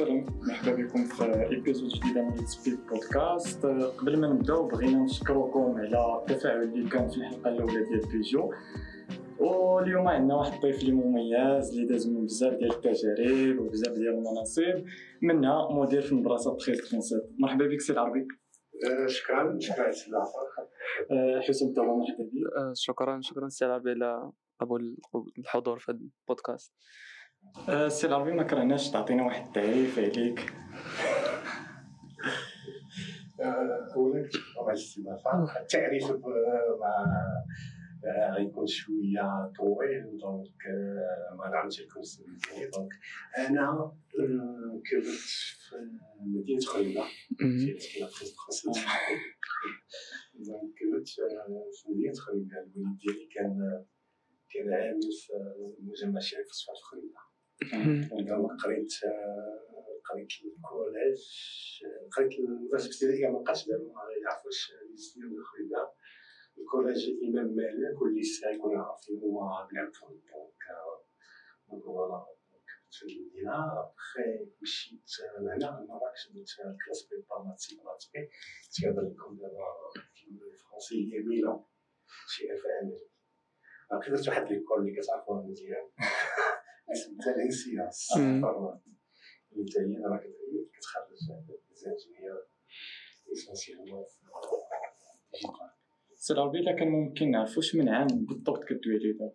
السلام مرحبا بكم في épisode جديدة من Speak Podcast قبل ما نبداو بغينا نشكركم على التفاعل اللي كان في الحلقة الأولى ديال بيجو واليوم عندنا واحد الضيف اللي مميز اللي داز من بزاف ديال التجارب وبزاف ديال المناصب. منها مدير في المدرسة بخيت فرنسا مرحبا بك سي العربي. آه، شكرا. شكرا على آه، حسن تبا مرحبا بك. آه، شكرا شكرا سي العربي على قبول الحضور في هذا البودكاست. السي العربي ما كرهناش تعطينا واحد التعريف عليك اولا على الاستضافه التعريف مع غيكون شوية طويل donc ما نعرفش لكم السبيل donc أنا كبرت في مدينة خريبكة. في donc كبرت في مدينة خليلة. الوالد ديالي كان كان عامل في مجمع شريف في خليلة. قريت قريت الكوليج قريت المدرسة الابتدائيه ما بقاش ما يعرفوش ليستيو ديال خليله الكوليج الامام مالك والليسي يكونوا عارفين هما بناتهم دونك دونك فوالا في المدينة ابخي مشيت لهنا مراكش درت كلاس بريباراتيف براتيكي تيهضر لكم دابا في الفرنسي هي ميلان شي اف امريكي باقي درت واحد ليكول اللي كتعرفوها مزيان حتى هي راه كتخرج سي العربي الا كان ممكن نعرفوا من عام بالضبط كدوي عليه دابا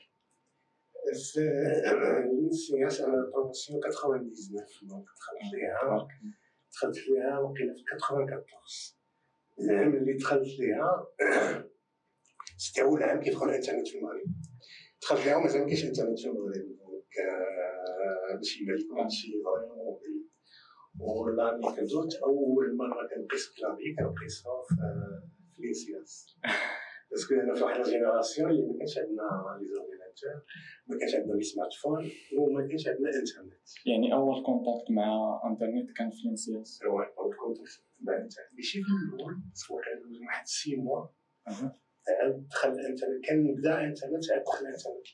لانسياس أنا بروموسيون 99 دونك دخلت ليها دخلت ليها في 94 العام اللي دخلت ليها c'était أول عام كيدخل الإنترنت في المغرب. دخلت ليها ومازال مكاينش الإنترنت في المغرب. باش يبان لكم هادشي vraiment ولا ملي كنزوت اول مره كنقيس clavier كنقيسها في l'ENSIAS parce que أنا في واحد ال génération اللي ما كانش عندنا les ordinateurs ما كانش عندنا les smartphones وما كانش عندنا انترنت يعني أول كونتاكت مع انترنت كان في الانسياس اول كونتاكت مع الإنترنت ماشي في الأول كان واحد سي موا دخل الإنترنت كان بدا انترنت عاد دخل الإنترنت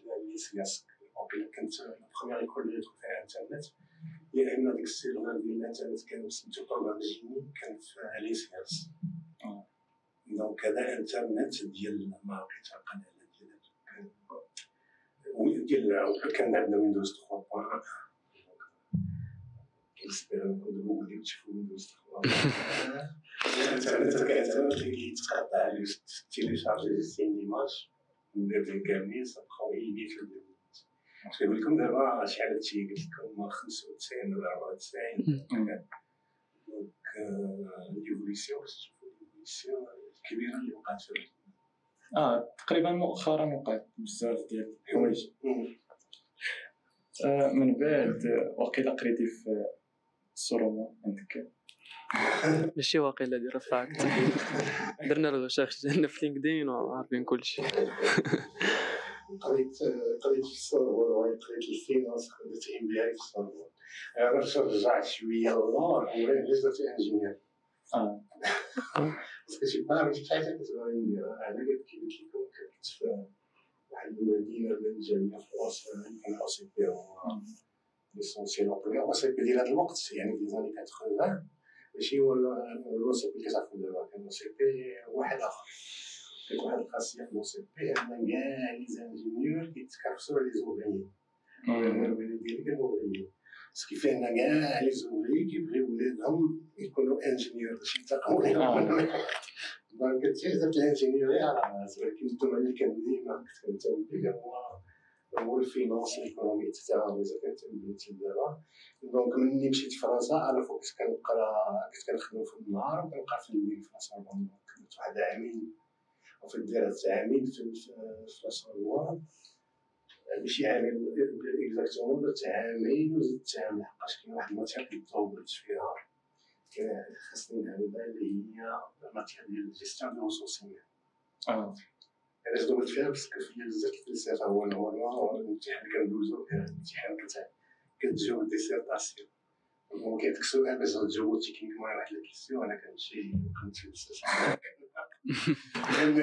للسياس كنت البروميير ايكول اللي دخلت فيها انترنت لأن ديك السيرفر ديال الإنترنت كان سميتو بروغرام جيني كان في ليسياس دونك هذا إنترنت ديال ما بقيت القناة ديال ديال كان عندنا ويندوز 3.1 كنسبر نكون جوجل اللي تشوفوا ويندوز 3 الإنترنت كانت اللي كيتقطع عليه تيليشارجي سين ايماج ندير كاملين يجي في الانترنت كنقول لكم دابا شحال هادشي قلت لكم 95 ولا 94 دونك ليفوليسيون ليفوليسيون الكبيره اللي وقعت في آه تقريبا مؤخرا وقعت بزاف ديال الحوايج. آه من بعد وقيلا قريتي في السرومون عندك؟ ماشي واقيلا ديال فاكت درنا الغشاش ديالنا في لينكدين وعارفين كلشي قريت قريت في السرومون قريت الفينانس قريت ام بي اي في أنا باش رجعت شوية للور علاش درت انجينير آه باسكو شي با مش حاجة كتبغي ندير أنا قلت كي قلت لكم كنت في واحد المدينة من جميع فرنسا يمكن أو سي بي هو ليسونسيال أو سي بي ديال هذا الوقت يعني في زاني 80 ماشي هو لو سي بي كتعرفو دابا كان سي بي واحد اخر كانت واحد الخاصيه في لو سي بي ان كاع لي زانجينيور كيتكرفسوا على لي زوغيين ديالي كان مغنيين parce que فينا كاع les ouvriers كيبغيو ولادهم يكونوا ingénieurs باش لهم donc درت ال ingénierie على راسي ولكن ال domaine اللي كان ديما كنت كنهتم به هو هو ال finance ال économie حتى مازال كنهتم به حتى دابا donc ملي مشيت فرنسا أنا فوق كنت كنقرا كنت كنخدم في النهار وكنبقى في الليل في la Sorbonne كنت واحد عامين وفي الدراسة عامين في في la Sorbonne ماشي عامين exactement درت عامين وزدت عام لحقاش كاين واحد ال matière اللي طولت فيها. خاصني نعملها اللي هي ال matière ديال gestion de ressources humaines آه. علاش دوزت فيها parce que فيا بزاف الديسير هو الامتحان كندوزو فيه الامتحان كتجاوب dissertation donc كيعطيك سؤال باش تجاوبو techniquement على واحد ال question أنا كنمشي كنت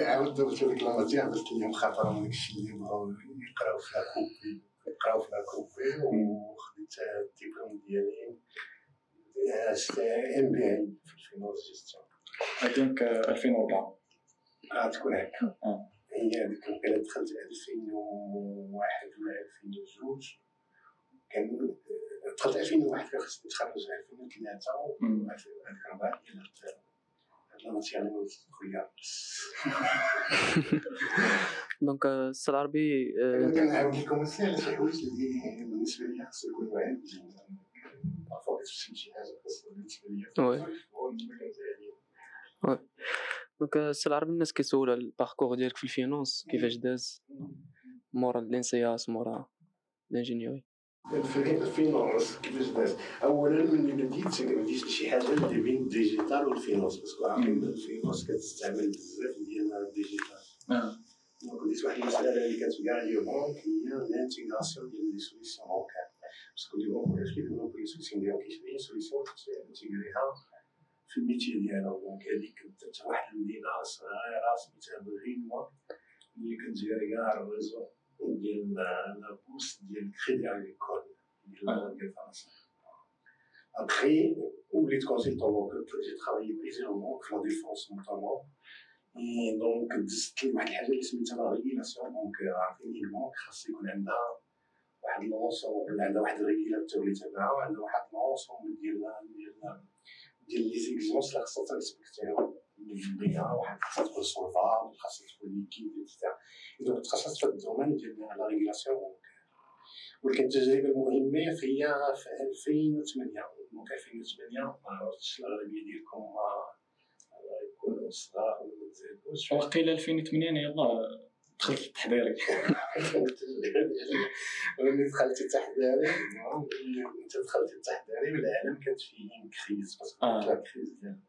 عاود دوزت هذيك الماتير درت ليهم خاطر من داكشي اللي بغاو يقراو فيها كوبي يقراو فيها كوبي وخديت الدبلوم ديالي ام بي اي في الفينانس جيستيون ثينك 2004 تكون هكا. هي هذيك وقيلا دخلت 2001 ولا 2002 كان دخلت 2001 كان خصني نتخرج 2003 وهذيك ربعة ديال هاد ال matière خويا donc السي العربي كنعاود لكم شي حوايج اللي بالنسبة لي يكون واعي parfois كتفهم شي حاجة خاصها بالنسبة لي. donc السي العربي الناس كيسولوا على ال parcours ديالك في ال finance كيفاش داز مورا ال ENSIAS مورا ال ingénieurie ال finance كيفاش داز اولا ملي بديت بديت بشي حاجة اللي بين ال digital وال finance parce que عارفين ال finance كتستعمل بزاف ديال ال digital. donc بديت واحد المسألة اللي كانت في كاع les banques هي ال intégration ديال les solutions bancaires parce que les banques علاش كيديروا les solutions ديالهم كيشري solution ي intégrer يها في ال métier ديالو donc هذيك كانت واحد المدينة صغيرة سميتها بغينوا اللي كتجري كاع ال réseau. ديال La Poste ديال ال Crédit Agricole ديال ديال فرنسا Après, وليت consultant donc j'ai travaillé plusieurs banques في La Défense notamment et donc دزت لواحد الحاجة اللي سميتها la régulation donc عارفين البنوك خاص يكون عندها واحد l'ensemble عندها واحد ال régulateur اللي تبعها وعندها واحد l'ensemble ديال ديال ديال les exigences اللي خاصها ت respecter هم بينها واحد خاصها تكون solvable خاصها تكون liquide et cetera donc تخصصت في هذا ال domaine ديال la régulation ولكن التجربه المهمه هي في 2008 donc 2008 ما عرفتش الاغلبيه ديالكم ما يكونوا صغار ولا ما تزادوش وقيل 2008 يلا دخلت التحضيري ملي دخلت التحضيري انت دخلت التحضيري والعالم كانت فيه كريز باسكو لا كريز ديال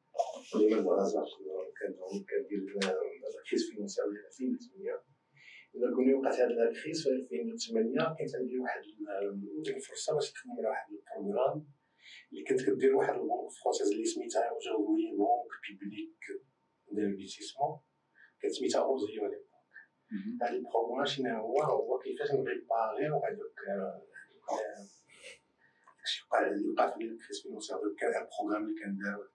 كان ديال لا كريز فينانسيير ديال 2008 الا كوني وقعت هاد لا كريز في 2008 كانت عندي واحد الفرصه باش نكمل واحد البروغرام اللي كنت كدير واحد البنك فرونسيز اللي سميتها اوجوردي بنك بيبليك دانفيستيسمون كانت سميتها اوزيو على هاد البروغرام شنو هو هو كيفاش نريباريو هادوك داكشي وقع اللي وقع في الكريس فينونسيير دوك كان ان بروغرام اللي كان دار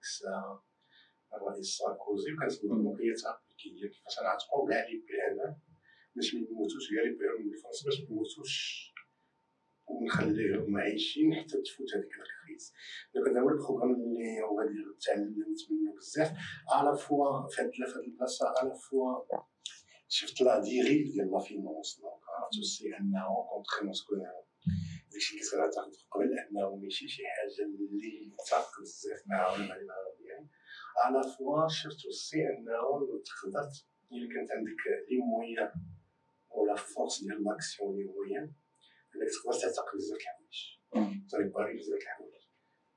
الرئيس ساركوزي وكانت الديمقراطيه تابليكيه كيفاش نعتقو كاع لي بي ام باش ما يموتوش كاع لي بي ام اللي فرنسا باش ما يموتوش ونخليهم عايشين حتى تفوت هذيك الكريز دونك هذا هو البروغرام اللي هو اللي تعلمت منه بزاف على فوا في هاد البلاصه على فوا شفت لا ديريف ديال لا فينونس دونك عرفت سي انه كونتخي مسكون داكشي اللي تعرف قبل انه ماشي شي حاجة اللي تعرف بزاف مع علماء ديالي على فوا شفت سي انه تقدر الا كانت عندك لي مويان ولا فورس ديال لاكسيون لي مويان إنك تقدر تعتقد بزاف د الحوايج تريباري بزاف د الحوايج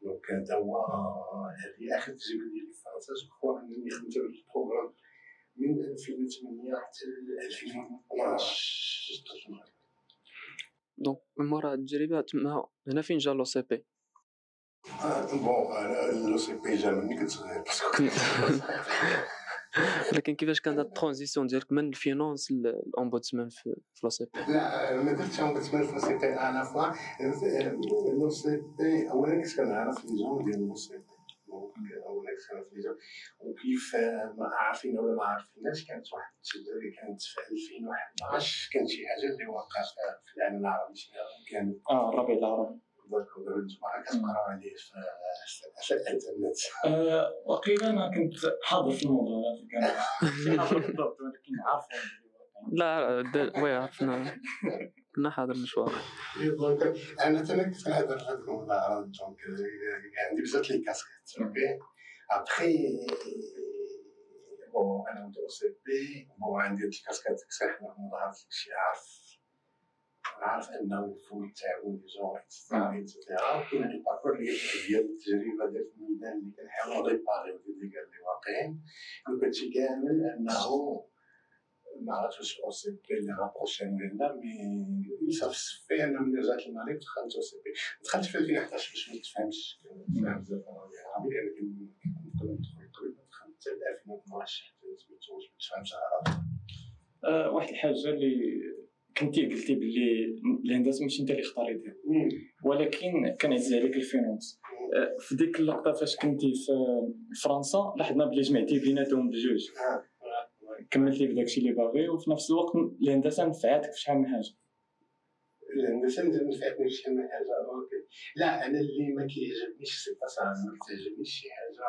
دونك هذا هو هذه آخر تجربة ديالي في فرنسا جو أنني خدمت هذا البروغرام من 2008 حتى 2012 دخلت المغرب دونك من مورا التجربة تما هنا فين جا لو سي بي آه، بون أنا لو سي بي جا مني كنت لكن كيفاش كانت الترانزيسيون ديالك من الفينانس للامبودسمان في في لو سي بي لا ما درتش بتمنى في سي بي على فوا لو سي بي اولا كنت كنعرف لي جون ديال لو سي بي اولا كنت كنعرف لي جون وكيف آه، ما عارفين ولا ما عارفيناش كانت واحد التجربه اللي كانت في 2011 كانت شي حاجة اللي وقعت في العالم العربي شي كانت آه الربيع العربي donc دابا الجماعه كتقراو عليه في في الانترنت. آه، وقيل أنا كنت حاضر في الموضوع هذا كان ماشي حاضر بالضبط ولكن عارف لا oui عرفنا. كنا حاضر المشوار donc أنا تانا كنت كنهضر لكم العرب donc عندي بزاف لي كاسكيت أوكي ابخي بون أنا سي بي بون عندي الكاسكيت صحيح ما ظهرت شي عارف. عارف إنه الفول تاعو لي جون اكسترا اكسترا هاد الباركور اللي ديال التجربة ديال الميدان اللي كنحاولوا نريباريو في اللي قال لي واقعين هادشي كامل أنه ما عرفتش واش أو سي بي اللي رابروشين لنا مي صافي في أنا ملي رجعت للمغرب دخلت أو سي بي. دخلت في 2011 باش ما تفهمش. فاهم بزاف العربي لأن كنت ندخل تقريبا دخلت حتى 2012 حتى سميتو باش ما تفهمش العربي آه، واحد الحاجة اللي كنتي قلتي باللي الهندسة ماشي انت اللي اختاريتها. ولكن كنعزز عليك الفينانس في ديك اللقطة فاش كنتي في فرنسا لاحظنا بلي جمعتي بيناتهم بجوج. كملتي في داكشي اللي باغي وفي نفس الوقت الهندسة نفعتك في شحال من حاجة. الهندسة نفعتني في شحال من حاجة. أوكي. لا أنا اللي ما كيعجبنيش c'est pas ما كتعجبنيش شي حاجة.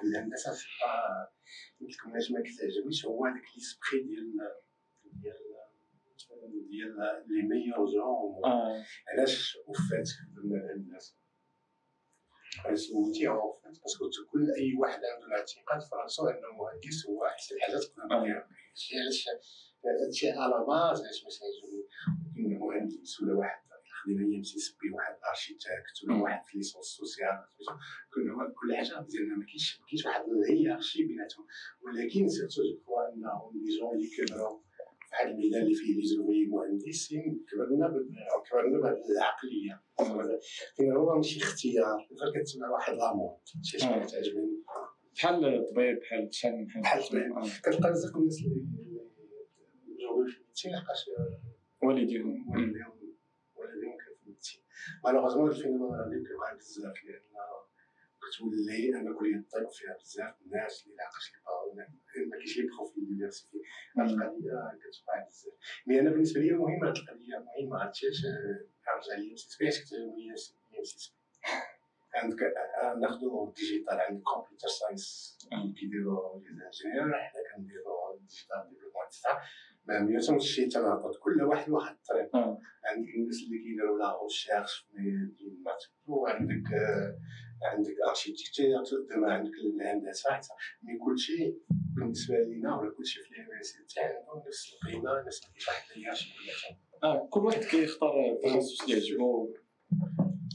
في الهندسة c'est pas قلت لكم علاش ما كتعجبنيش هو هذاك l'esprit ديال ديال ديال les meilleurs جون علاش وفات الهندسه سولتي هو فات parce que كل اي واحد عنده الاعتقاد في راسو انه مهندس هو احسن حاجة تقدر هادشي علاش هادشي على باز علاش باش كاين مهندس ولا واحد خدينا أيام سي اس بي واحد ارشيتكت ولا واحد في ليسونس سوسيال كل كل حاجة مزيانه ما كاينش ما كاينش واحد الهيرارشي بيناتهم ولكن سيرتو جو كخوا انهم لي جون اللي كبروا الميدان اللي فيه زوي مهندسين كبرنا كبرنا بهذه العقلية. كاين هو ماشي اختيار. غير كتسمع واحد لامون شي شي كتعجبني. بحال الطبيب بحال شحال من حاجة بحال الطبيب. آه. كتلقى بزاف الناس اللي جاوبوا في الميتين لقاش والديهم. والديهم والديهم كانوا في الميتين مالوغوزمون الفينومين هذا كيوقع بزاف لأن كتولي ان كليه الطب فيها بزاف الناس اللي لي باغ ما كاينش لي بروف في اليونيفرسيتي هاد القضية كتوقع بزاف مي أنا بالنسبة لي مهم هاد القضية مهمه عرفتي علاش أرجع لي علاش كتعجبني سي سي عندك آه، ناخذوا ال digital عندك computer science كيديروا les ingénieurs حنا كنديروا ال digital développement et cetera ما ميوتهم شي تناقض كل واحد واحد الطريق. آه. عندك الناس اللي كيديروا la recherche في ال maths وعندك آه، عندك architecture دابا عندك الهندسة حتى. mais كلشي بالنسبة لينا ولا كلشي في ال université عندهم نفس القيمة نفس واحد ال hiérarchie كلها آه كل واحد كيختار التخصص اللي يعجبو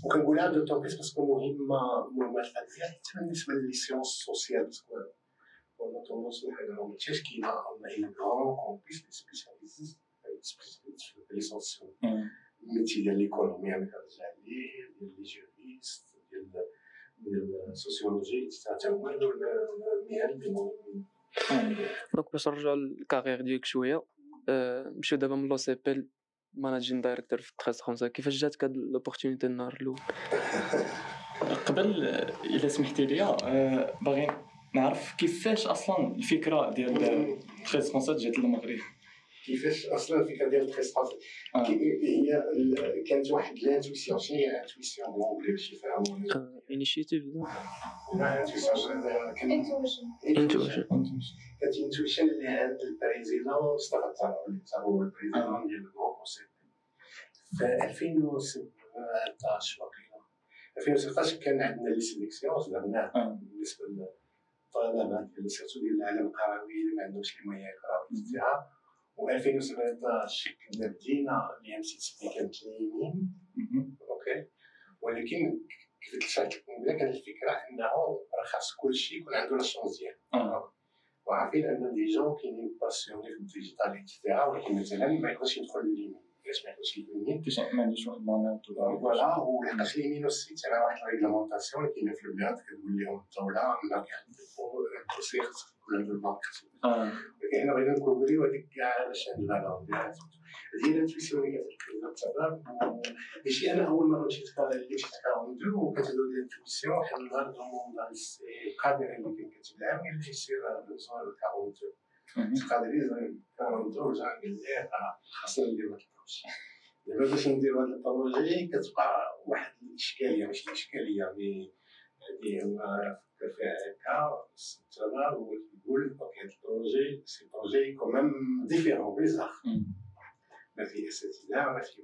وكنقولها دوطون بليس باسكو مهمة مهمة القضية حتى بالنسبة لي سيونس سوسيال باسكو on a tendance à un métier qui a un grand qu'on puisse les spécialiser spécialistes في ليسونسيون آه. الميتي ديال كنرجع ليه ديال لي جوريست ديال ديال السوسيولوجي حتى هما هادو المهن اللي مهمين. دونك باش نرجعو للكارير ديالك شوية نمشيو دابا من لو سي بي managing director في 13 كيفاش جاتك هاد l'opportunité النهار الأول قبل الا سمحتي لي باغي نعرف كيفاش أصلا الفكرة ديال 13 جات للمغرب كيفاش أصلا الفكرة ديال التريسباس آه. هي كانت واحد l'intuition شنو هي intuition بالونجلي باش يفهموا initiative آه، لا intuition كانت انتويسيون اللي عند البريزيلون صدقت هو البريزيلون ديال الجروب ف 2016 وقيلا. 2016 كان عندنا لي سيليكسيون درناه بالنسبة للطلبة ديال سيرتو ديال العالم القروي اللي ما عندهمش المياه يقراو فيها و2017 كنا بدينا الاي ام سي تي كانت يمين أوكي ولكن كيف تلفات القنبله كانت الفكرة انه رخص خاص كلشي يكون عنده لاشون ديالو وعارفين ان لي جون كاينين باسيوني في الديجيتال اكسيتيرا ولكن مثلا ما يقدرش يدخل لليمين ما عنديش واحد فوالا ولحقاش اليمين والسيت راه واحد الريغلامونتاسيون اللي كاينة في البلاد كتقول لهم الدولة الكرسي خصك يكون عنده الباك آه ولكن حنا بغينا نكوفريو هذيك كاع باش عند ديالها هذه هي الانتويسيون اللي ماشي أنا اول مره مشيت اللي مشيت كاوندو وكتدوز الانتويسيون حنا النهار القادر اللي كان العام اللي يصير كاوندو رجع قال لي آه، خاصنا نديرو هاد البروجي دابا باش نديرو هاد البروجي كتبقى واحد الإشكالية ماشي اشكاليه مي هادي هو فكر فيها هكا تمام هو كيقول أوكي هاد البروجي سي بروجي كومام ديفيرون بيزار. ما في أساتذة ما في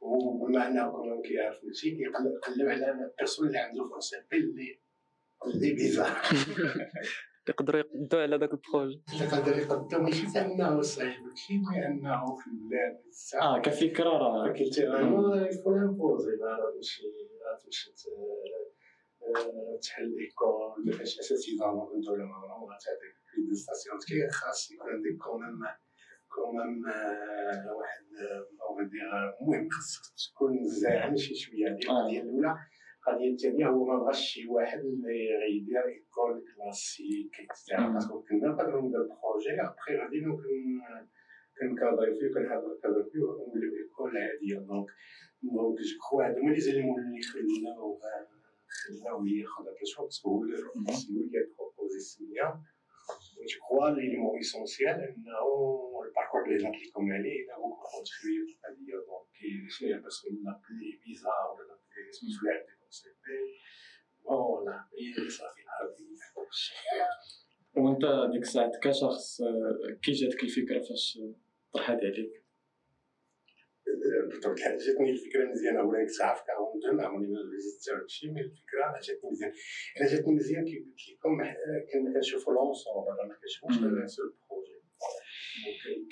والو وبما انه كومام كيعرف كلشي كيقلب قلب على البيرسون اللي عنده فرونسي اللي اللي بيزار يقدروا يقدوا على داك البروجي يقدر. يقدم ماشي انه صعيب هادشي مي انه في البلاد آه كفكره راه كنت أنا يكون امبوزي راه تمشي راه تمشي آه، تحل ايكول ما فيهاش اساتذه من الدولة ما عمرها تعطيك في دي ستاسيون كي خاص يكون عندك كومام كومام آه، واحد أو دير المهم خاصك تكون زاعم شي شوية. هذه آه. القضية الأولى القضية الثانية هو ما بغاش شي واحد اللي غيدير ايكول كلاسيك اكسترا. باسكو كنا نقدروا ندير بروجي ابخي غادي ممكن كنكادري فيه كنحضر كادر فيه ونوليو ايكول عادية. دونك دونك جو كخوا هادو هما لي زيليمون اللي خلينا خلاو ياخذ هذا الشغل باسكو هو اللي proposé السمية. je crois le mot essentiel إنه ال parcours اللي هضرت لكم عليه هو contribué هذه donc شنو parce que l'appeler visa ولا l'appeler سميتو اللي عندك صافي وانت ديك الساعة كشخص كي جاتك الفكرة فاش طرحت عليك؟ بطبيعه الحال جاتني الفكرة مزيانه ولا كنت عارف كاون عمرني ما حتى شي mais الفكرة جاتني مزيان. أنا جاتني مزيان كي قلت لكم كنا كنشوفوا l'ensemble ما كنشوفوش غير seul projet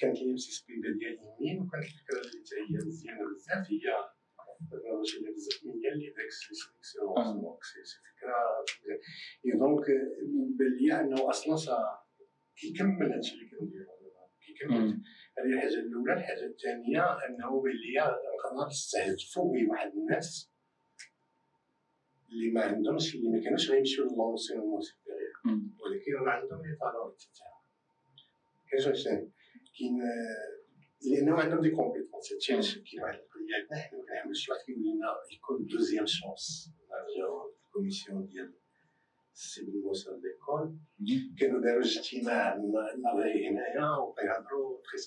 كانت لي سبيبه ديال يمين وكانت الفكرة اللي هي مزيانة بزاف هي هي اللي داك sélection donc c'est فكره donc بان لي انه أصلا كيكمل هادشي اللي كنديرو كيكمل هذه الحاجة الاولى الحاجة الثانية انه بان لي نقدر نستهدفوا بواحد الناس اللي ما عندهمش اللي ما كانوش غيمشيو للونسيون سوبيريور ولكن راه عندهم لي طالون تاعهم كاين L'innovateur des compétences, c'est tiens ce qui va être M. Patrick l'école deuxième chance. La commission dit civil de l'école, que nous avons très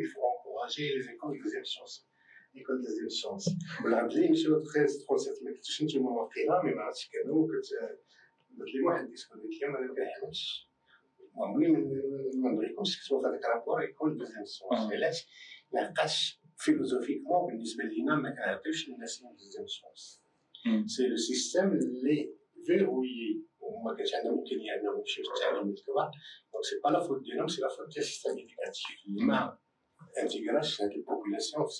il faut encourager les écoles deuxième chance. L'école deuxième chance. L'Adlim, sur 13, 37 mètres, je ne mais je ne sais pas, je ne sais mais je ne sais pas, mais je ne sais pas, mais je ne sais pas, mais je ne sais mais عمري ما نبغيكمش تكتبوا في هذاك الرابور يكون دوزيام شونس علاش؟ لحقاش فيلوزوفيكمون بالنسبة لينا ما كنعطيوش للناس دوزيام شونس سي لو سيستيم اللي فيرويي وما كانش عندهم إمكانية إنهم يمشيو للتعليم الكبار. donc c'est pas la faute ديالهم c'est la faute ديال ال système éducatif اللي ما intégra ش هاد ال population في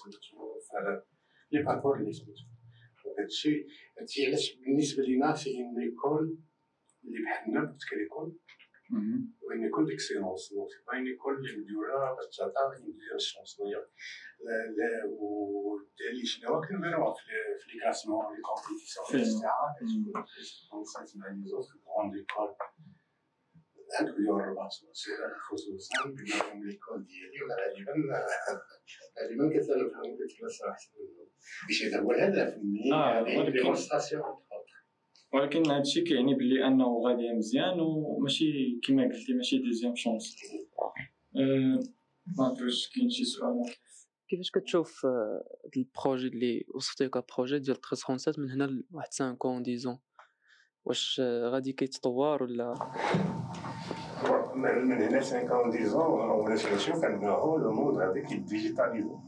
les parcours اللي سميتو هادشي هادشي علاش بالنسبة لينا سي une école اللي بحالنا peut être une école d'excellence donc pas une école اللي مديوره باش تعطى une deuxième chance واللي شنو كنبانو في les classements les compétitions الاستعاره كتكون كونسايت مع les autres في grandes écoles عندك اليوم ربع خصوصا بما l'école ديالي. وغالبا غالبا كتفهم كت classe احسن منهم باش هذا هو الهدف من démonstration. ولكن هادشي كيعني بلي أنه غادي مزيان وماشي كما قلتي ماشي deuxième chance ما عرفتش كاين شي سؤال. كيفاش كتشوف هاد ال projet اللي وصفتيه ك projet ديال 1337 من هنا لواحد 5 ans dix ans واش غادي كيتطور ولا؟ من هنا 5 ans dix ans ولا كنشوف انه le monde غادي كي digitaliser.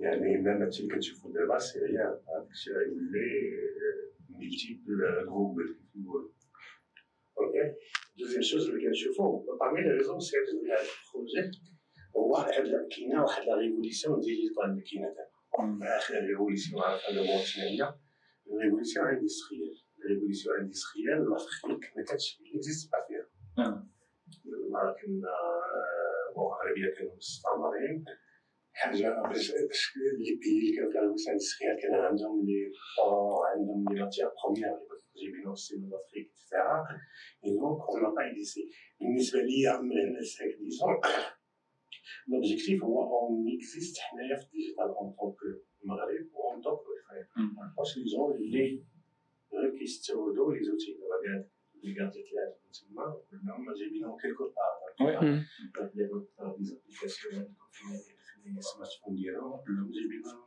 يعني même هادشي اللي كتشوفو دابا c'est rien هادشي غيولي جروبل كيف نقولو okay deuxième chose اللي كنشوفو parmi les raisons c'est ديال هاد ال projet هو كاينة واحد la révolution digitale اللي كاينة دابا اخر révolution دابا شنو هي révolution industrielle révolution industrielle l'Afrique ما كانتش existe pas فيها كنا المغاربه كانوا مستعمرين حاجة باش باش les pays اللي كانوا في ال révolution industrielle كان عندهم لي عندهم les matières premières اللي جايبينهم c'est من Afrique etcetera et donc on part d'ici بالنسبة ليا من هنا ل cinq dix ans l'objectif هو on existe حنايا في ال digital en tant que المغرب en tant que واش les jeunes اللي غير كيستوردو les autres دابا كاع اللي قاعد تلعب تما ولا هما جايبينهم quelque part des applications في ال smartphone ديالهم كلهم جايبينهم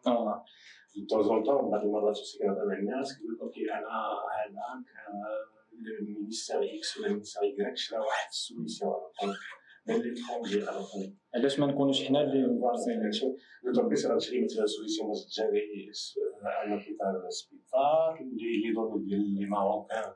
de temps en temps بعض المرات و c'est كنهضر مع الناس كيقول okay أنا هذاك ال ministère X ولا ال ministère Y شرا واحد ال solution من l'étranger علاش ما نكونوش حنا اللي فارسين donc bien sûr غنشري مثلا solution gérer un hôpital سبيطار les données ديال les Marocains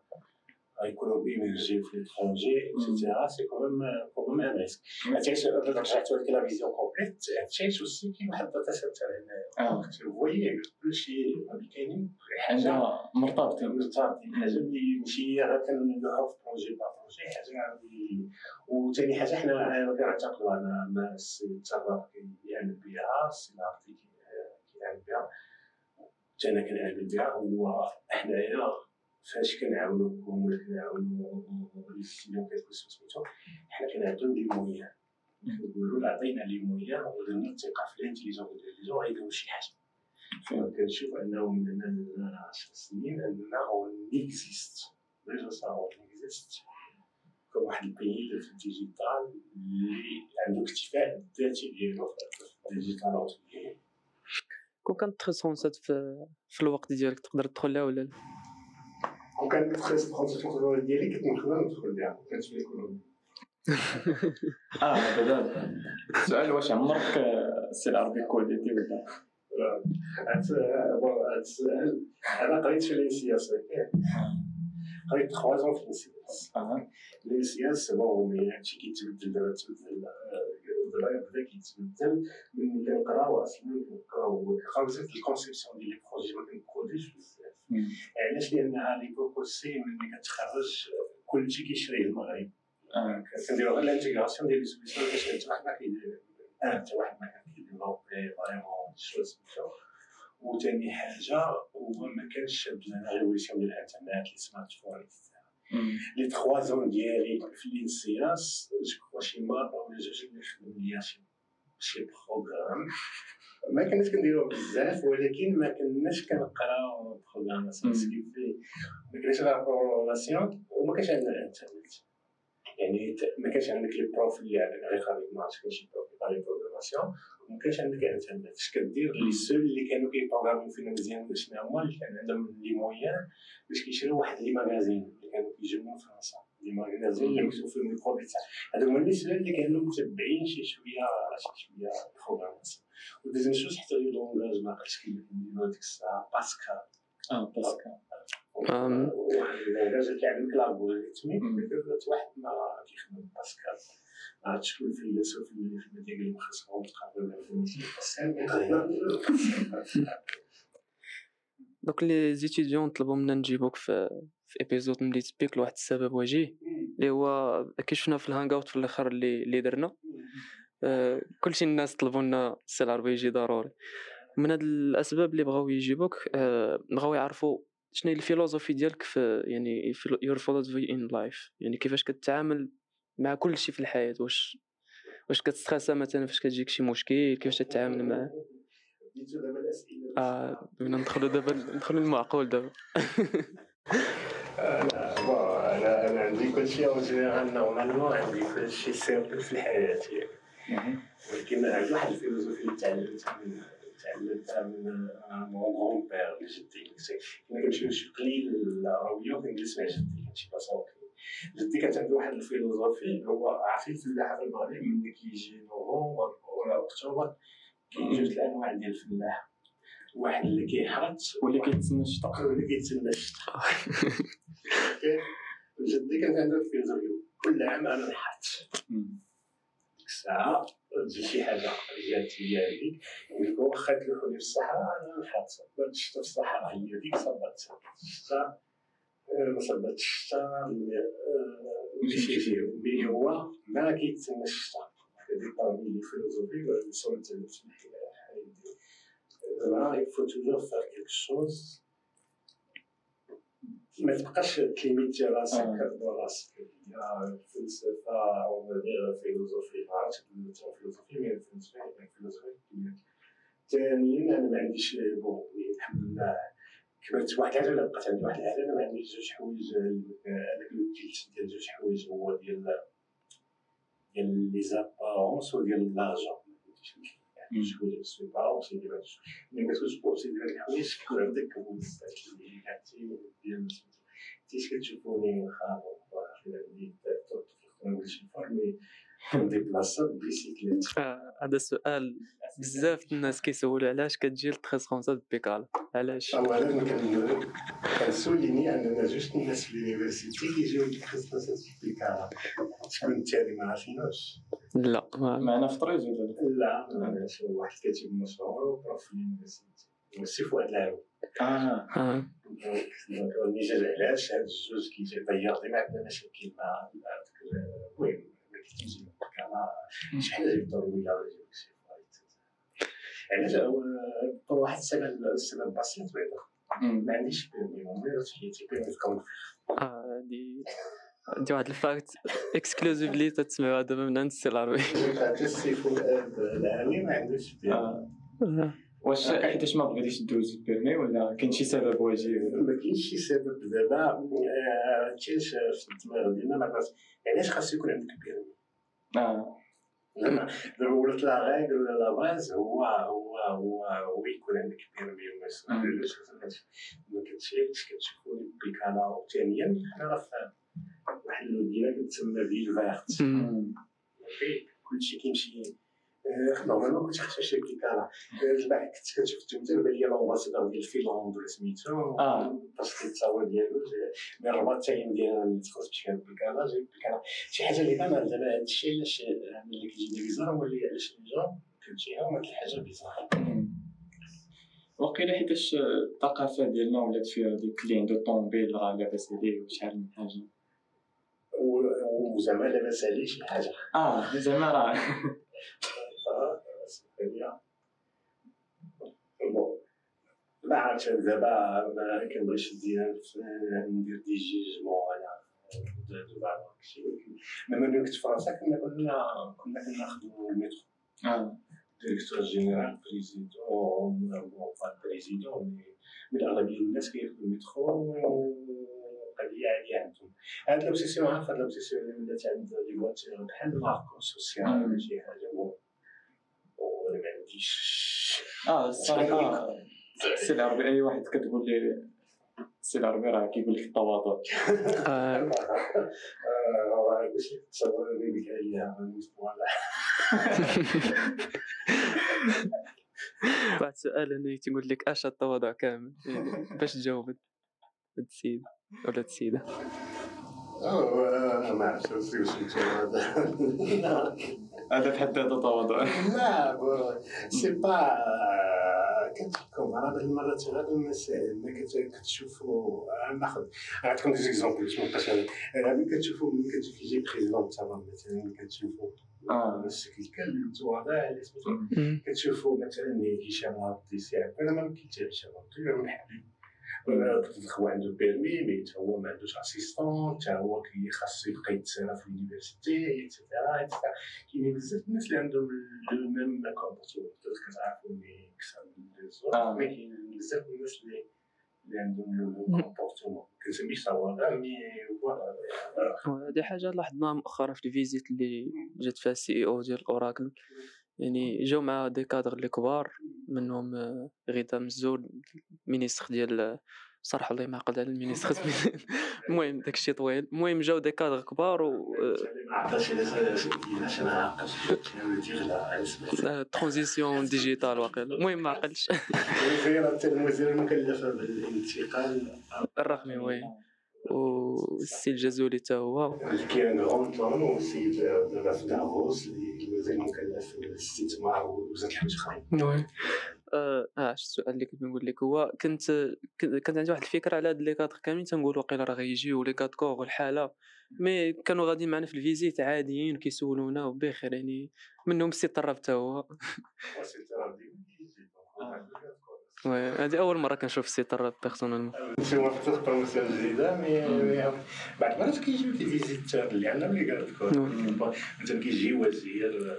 غيكونوا hébergées في l'étranger etcetera c'est quand même quand même un risque هادشي رجعتو لك la vision complète هادشي aussi كاين واحد ال data center هنايا voyez كلشي كاينين حاجة مرتبطين مرتبطين حاجة اللي ماشي غير كنديروها في projet pas projet حاجة اللي وثاني حاجة حنا كنعتقدوا على الناس التصرف كيعمل بها السي العربي كيعمل بها حتى أنا كنعمل بها هو حنايا فاش كنعاونوكم ولا كنعاونو les étudiants كيكون سميتو حنا كنعطيو les moyens كنقولو عطينا les moyens ودرنا الثقه في ال intelligence intelligence غيديرو شي حاجة كنشوف انه من هنا 10 سنين اننا on existe déjà ça on existe كون واحد ال pays في ال digital اللي عنده اكتفاء الذاتي ديالو في ال digital كون كانت 307 في, في الوقت ديالك تقدر تدخل لها ولا لا كون كانت 307 ديالي كنت نقدر ندخل في l'économie آه هذا السؤال واش عمرك سي العربي codé تي ولا أنا قريت في الانسياس قريت 3 زون في الانسياس الانسياس بون هادشي كيتبدل دابا تبدل دابا بدا كيتبدل ملي كنقراو أصلا كنقراو ديال la conception ديال les projets ما كن codiوش بزاف علاش؟ لأن l'époque c'est ملي كتخرج كلشي كيشري المغرب. كنديرو غير l'intégration ديال les solutions باش انت واحد ما كيدير. انت واحد ما كي développi vraiment شوية سميتو وثاني حاجة هو ما كانش بزاف révolution ديال l'internet les smartphones les trois ans ديالي في ENSIAS je crois شي مرة ولا جوج اللي خدم ليا شي شي programme ما كناش كنديروه بزاف ولكن ما كناش كنقراو programmation ما كانش غير programmation وما كانش عندنا الانترنت. يعني ما كانش عندك les profs اللي غير خارج marche كاين شي prof اللي programmation ما كانش عندك انترنت اش كدير les seuls اللي كانوا كي programmiو فينا مزيان شنو هما اللي كان عندهم les moyens باش كيشريو واحد les magazines اللي كانوا من فرنسا. magazines اللي مكتوب هذوك هما اللي كانوا متبعين شي شوية شي شوية programmation و deuxième chose حتى les langages ما عرفتش كيف ديك الساعة باسكال آه باسكال le langage كيعلمك l'algorithmie واحد ما كيخدم باسكال ما عرفتش شكون الفيلسوف اللي في المدينة اللي مخصهم تقريبا دوك les étudiants طلبوا منا نجيبوك في في épisode من سبيك لواحد السبب وجيه اللي هو كي شفنا في ال hangout في الأخر اللي اللي درنا. آه كلشي الناس طلبوا لنا السي العربي يجي ضروري. من هاد الأسباب اللي بغاو يجيبوك آه بغاو يعرفوا شنو هي la philosophie ديالك في يعني في your philosophy in life يعني كيفاش كتعامل مع كل شيء في الحياة. واش واش كت stressa مثلا فاش كتجيك شي مشكل كيفاش تتعامل معاه. آه بدنا ندخلوا دابا ندخلوا المعقول دابا. أنا أنا عندي كل شيء en général normalement عندي كل شيء simple في الحياة. ولكن عندي واحد la philosophie اللي تعلمتها من تعلمتها من mon grand-père اللي جدي. كنا كنمشيو نشوف قليل العربية وكنجلس مع جدي كنمشي بلاصة جدي كانت عنده واحد la philosophie هو عارفين الفلاحه في المغرب ملي كيجي نوفمبر ولا أكتوبر كاين جوج الانواع ديال الفلاح. واحد اللي كيحرث واللي كيتسنى الشتاء. واللي كيتسنى الشتاء. جدي كانت عنده la philosophie كل عام أنا نحرث ديك الساعة تجي شي حاجة ذاتيه هذيك. يقول واخا تلوحوني في الصحراء أنا نحرث الشتاء في الصحراء هي ديك صبات الشتاء ما صباتش الشتاء ملي هو ما كيتسنى الشتاء هذه بارمي لي فيلوزوفي وصلت زعما يفو توجور فار كيلك شوز. ما تبقاش تليميتي راسك براسك الفلسفه أو فيلوزوفي ما عرفتش فيلوزوفي مي فيلوزوفي ثانيا أنا ما عنديش بون الحمد لله. كبرت واحد الحاجة ولا بقات عندي واحد الحاجة أنا ما عنديش جوج حوايج هذاك الجيل ديال جوج حوايج هو ديال ديال لي زابارونس وديال لارجون جوج حوايج سوي بارونس ديال ملي كتكونش بوسي ديال الحوايج كيكون عندك كبوسات اللي عرفتي ديال تيش كتشوفوني خابط عندي تخدم شي فورمي كنديبلاصا بيسيكليت هذا السؤال بزاف الناس كيسولوا علاش كتجي لتخيصونسات بيكالا علاش اولا كنسوليني اننا جوج الناس في اليونيفرسيتي كيجيو لتخيصونسات بيكالا شكون الثاني ما عارفينوش لا معنا في طريز ولا لا؟ معناش واحد الكاتب مشهور وبروف في اليونيفرسيتي سي فؤاد العاوي آه. ملي جا علاش. هاد الجوج كيجي طيار ما عندنا مشاكل مع المهم كيجي شي حاجة ضروريه ولا يجيب شي فايت علاش؟ هو واحد السبب السبب بسيط بعدا ما عنديش بيرمي. في حياتي بيرمي في هادي عندي واحد الفاكت اكسكلوزيف لي تسمعوها دابا من عند السي العربي ما عندوش واش حيتاش ما بغيتيش دوز البيرمي ولا كاين شي سبب وجيه ما كاينش شي سبب دابا آه، كاينش في الدماغ ديالنا ما علاش خاص يكون عندك بيرمي آه ولات لا غايغ ولا لا باز هو هو هو هو يكون عندك بيرمي ما كتشيكش كتشوفوا لي بيكالا وثانيا حنا راه في واحد المدينة كتسمى فيل verte. كلشي كيمشي آه، normalement كنت خاصها شي بيكالا البارح كنت كنشوف التمثال بان لي l'ambassadeur ديال فينلاند ولا سميتو آه. باش التصاور ديالو من الرباط التايم ديالنا اللي تخص بشي بيكالا جايب بيكالا شي حاجة اللي أنا دابا هاد الشيء علاش ملي كيجيني bizarre هو اللي علاش les jeunes كتجيهم هاد الحاجة bizarre وقيلا حيتاش الثقافه ديالنا ولات فيها ديك اللي عنده طوموبيل راه لاباس عليه وشحال من حاجة وزعما لاباس عليه شي حاجة آه زعما راه آه، ما عرفتش دابا ما كنبغيش ندير ندير des jugements أنا دابا لما في فرنسا كنا كنا كنا كناخدو ال métro آه directeur général président président mais من اغلبيه الناس كياخدو المترو قضيه عاديه عندهم هاد لوبسيسيون عارف هاد لوبسيسيون اللي ولات عند لي فواتير بحال ماركو سوسيال ولا شي حاجة وأنا ما عنديش آه الصراحه السي العربي اي واحد كتقول لي السي العربي راه كيقول لك التواضع باش تصور لي بك عليها واحد السؤال أنا تيقول لك اش التواضع كامل باش تجاوب هاد السيد ولا السيده آه ما عرفتش واش هذا هذا في حد ذاته تواضع لا سي با كتحكم على بعض المرات غير المسائل ملي كت- كتشوفوا ناخذ نعطيكم دي زيكزومبل باش ما نبقاش أنا. آه، ملي كتشوفوا ملي كتشوف يجي بريزيدون تاع مثلا ملي كتشوفوا آه. الشكل كامل متواضع اللي سميتو مم. كتشوفوا مثلا هشام عبدي سي أنا ما كنت هشام عبدي أنا هو عنده بيرمي مي تا هو ما عندوش اسيستون تا هو كي خاصو يبقى يتسنى في اليونيفرسيتي اكسيتيرا اكسيتيرا كاينين بزاف الناس اللي عندهم لو ميم كومبورتمون كتعرفوا مي كسر آه. مي كاين بزاف الناس اللي اللي عندهم لو كومبورتمون كنسميه تواضع مي فوالا هذه حاجة لاحظناها مؤخرا في الفيزيت اللي جات فيها السي اي أو ديال اوراكل يعني جاو مع دي كادر اللي كبار منهم آه، غيتا مزول مينيستر ديال صراحة الله يعقد على المينيستر. المهم داك الشيء طويل. المهم جاو دي كادر كبار و ما ترانزيسيون ديجيتال واقيلا. المهم ما عقلتش حتى المدير المكلفه بالانتقال الرقمي وي. والسي الجزولي حتى هو. كاين غون بلان والسيد دابا في دافوس اللي بالاستثمار ووزاره الحويج اخرين وي. آه آه، السؤال اللي كنت نقول لك. هو كنت كنت كانت عندي واحد الفكرة على هاد لي كادر كاملين تنقول واقيلا راه غيجيو لي كاد كور والحالة. مي كانوا غاديين معنا في الفيزيت عاديين كيسولونا وبخير يعني منهم السي طراب حتى هو. وي هذه أول مرة كنشوف السي طراب بيرسونيلمون شي واحد تذكر مثلا جديدة مي بعد المرات كيجيو دي فيزيتور اللي عندنا اللي قال مثلا كيجي وزير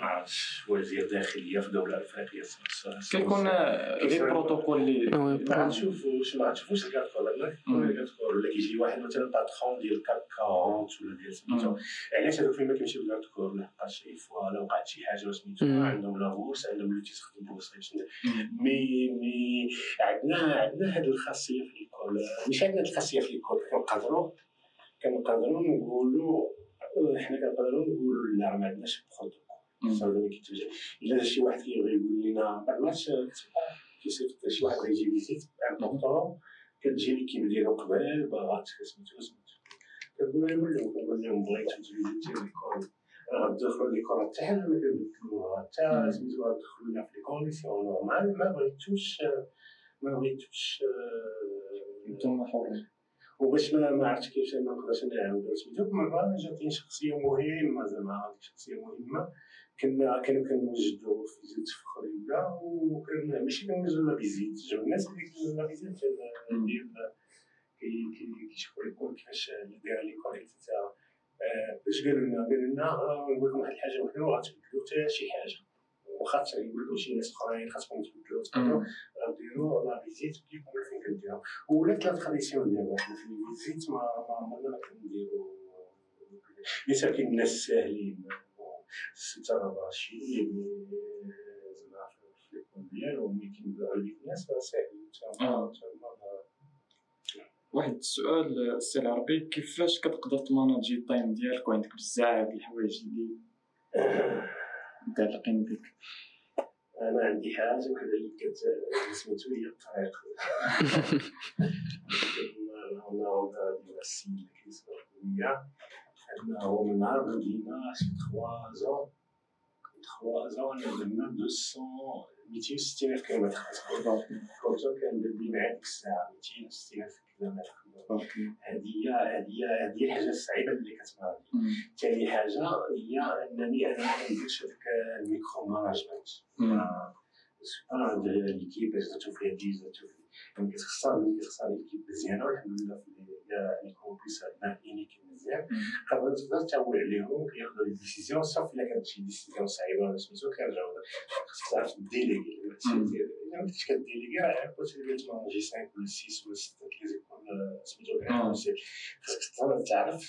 آه، ما عرفتش وزير داخليه في دوله افريقيه كيكون لي بروتوكول اللي وي ما غنشوفوش ما غنشوفوش مم. الكارت ولا كيجي واحد مثلا باترون ديال كاب 40 ولا ديال سميتو. علاش هذوك فين ما كيمشيو للكارت كور لحقاش شي فوا لا وقعت شي حاجة سميتو. عندهم لابوس عندهم اللي تيستخدم بوس مي مي عندنا عندنا هذه الخاصية في l'école مش عندنا الخاصية في l'école كنقدروا كنقدروا نقولوا حنا كنقدروا نقولوا لا ما عندناش بروتوكول. صافي كيتوجه الا شي واحد كيبغي يقول لنا ما كيصيفط شي واحد غيجي visite importante كتجي l'équipe ديالو قبل باغات سميتو سميتو. كنقول لهم لهم كنقول لهم بغيتو تـ visiter l'école غتدخلوا l'école حتى حنا ما كندخلوها حتى سميتو غتدخلوا لنا في les conditions normales ما بغيتوش ما بغيتوش آه، نتوما حرين وباش ما ما عرفتش كيفاش ما نقدرش نعاود سميتو مرة جاتني شخصية مهمة زعما شخصية مهمة كنا كانوا كنوجدوا في زيت فخريه وكان ماشي كنوجدوا لا بيزيت جاو الناس اللي كنوجدوا لا بيزيت ديال كي- كي- كيشوفوا لكم كيفاش دايره ليكول اكسيتيرا باش قالوا لنا قالوا لنا آه، نقول لكم واحد الحاجة وحدة وغتبدلوا حتى شي حاجة. واخا يقول شي ناس أخرين خاصكم تبدلوا تبدلوا غنديروا la visite كيف فين كنديرها ولات la tradition ديالنا حنا في ال visite ما عمرنا ما كنديروا كاين الناس ساهلين. زعما في الناس واحد السؤال السي العربي كيفاش كتقدر تـ manager ال time ديالك وعندك بزاف د الحوايج اللي متعلقين بك؟ أنا عندي حاجة وحده اللي كت سميتو هي الطريق. أنا غادي السيد اللي كيسمع ليا انه من نهار بدينا شي تخوا زون تخوا زون درنا 200 260 الف كيلومتر كنت كندبي مع ديك الساعة 260 ألف كيلومتر هذه هذه الحاجة الصعيبه اللي لي ثاني حاجة هي أنني أنا ما كنديرش هذاك الميكرو ماناجمنت سبحان الله ليكيب زادتو فيها دي زادتو يعني كتخسر ملي كتخسر ليكيب مزيانه والحمد لله في لي كومبيس عندنا انيك مزيان قبل تقدر تعول عليهم كياخذوا لي ديسيزيون صافي إلا كانت شي ديسيزيون صعيبة ولا سميتو كيرجعوا خاصك تعرف ديليغي إلا ما كنتش كديليغي راه بوسيبل تمانجي 5 ولا 6 ولا 6 كيكون سميتو خاصك تعرف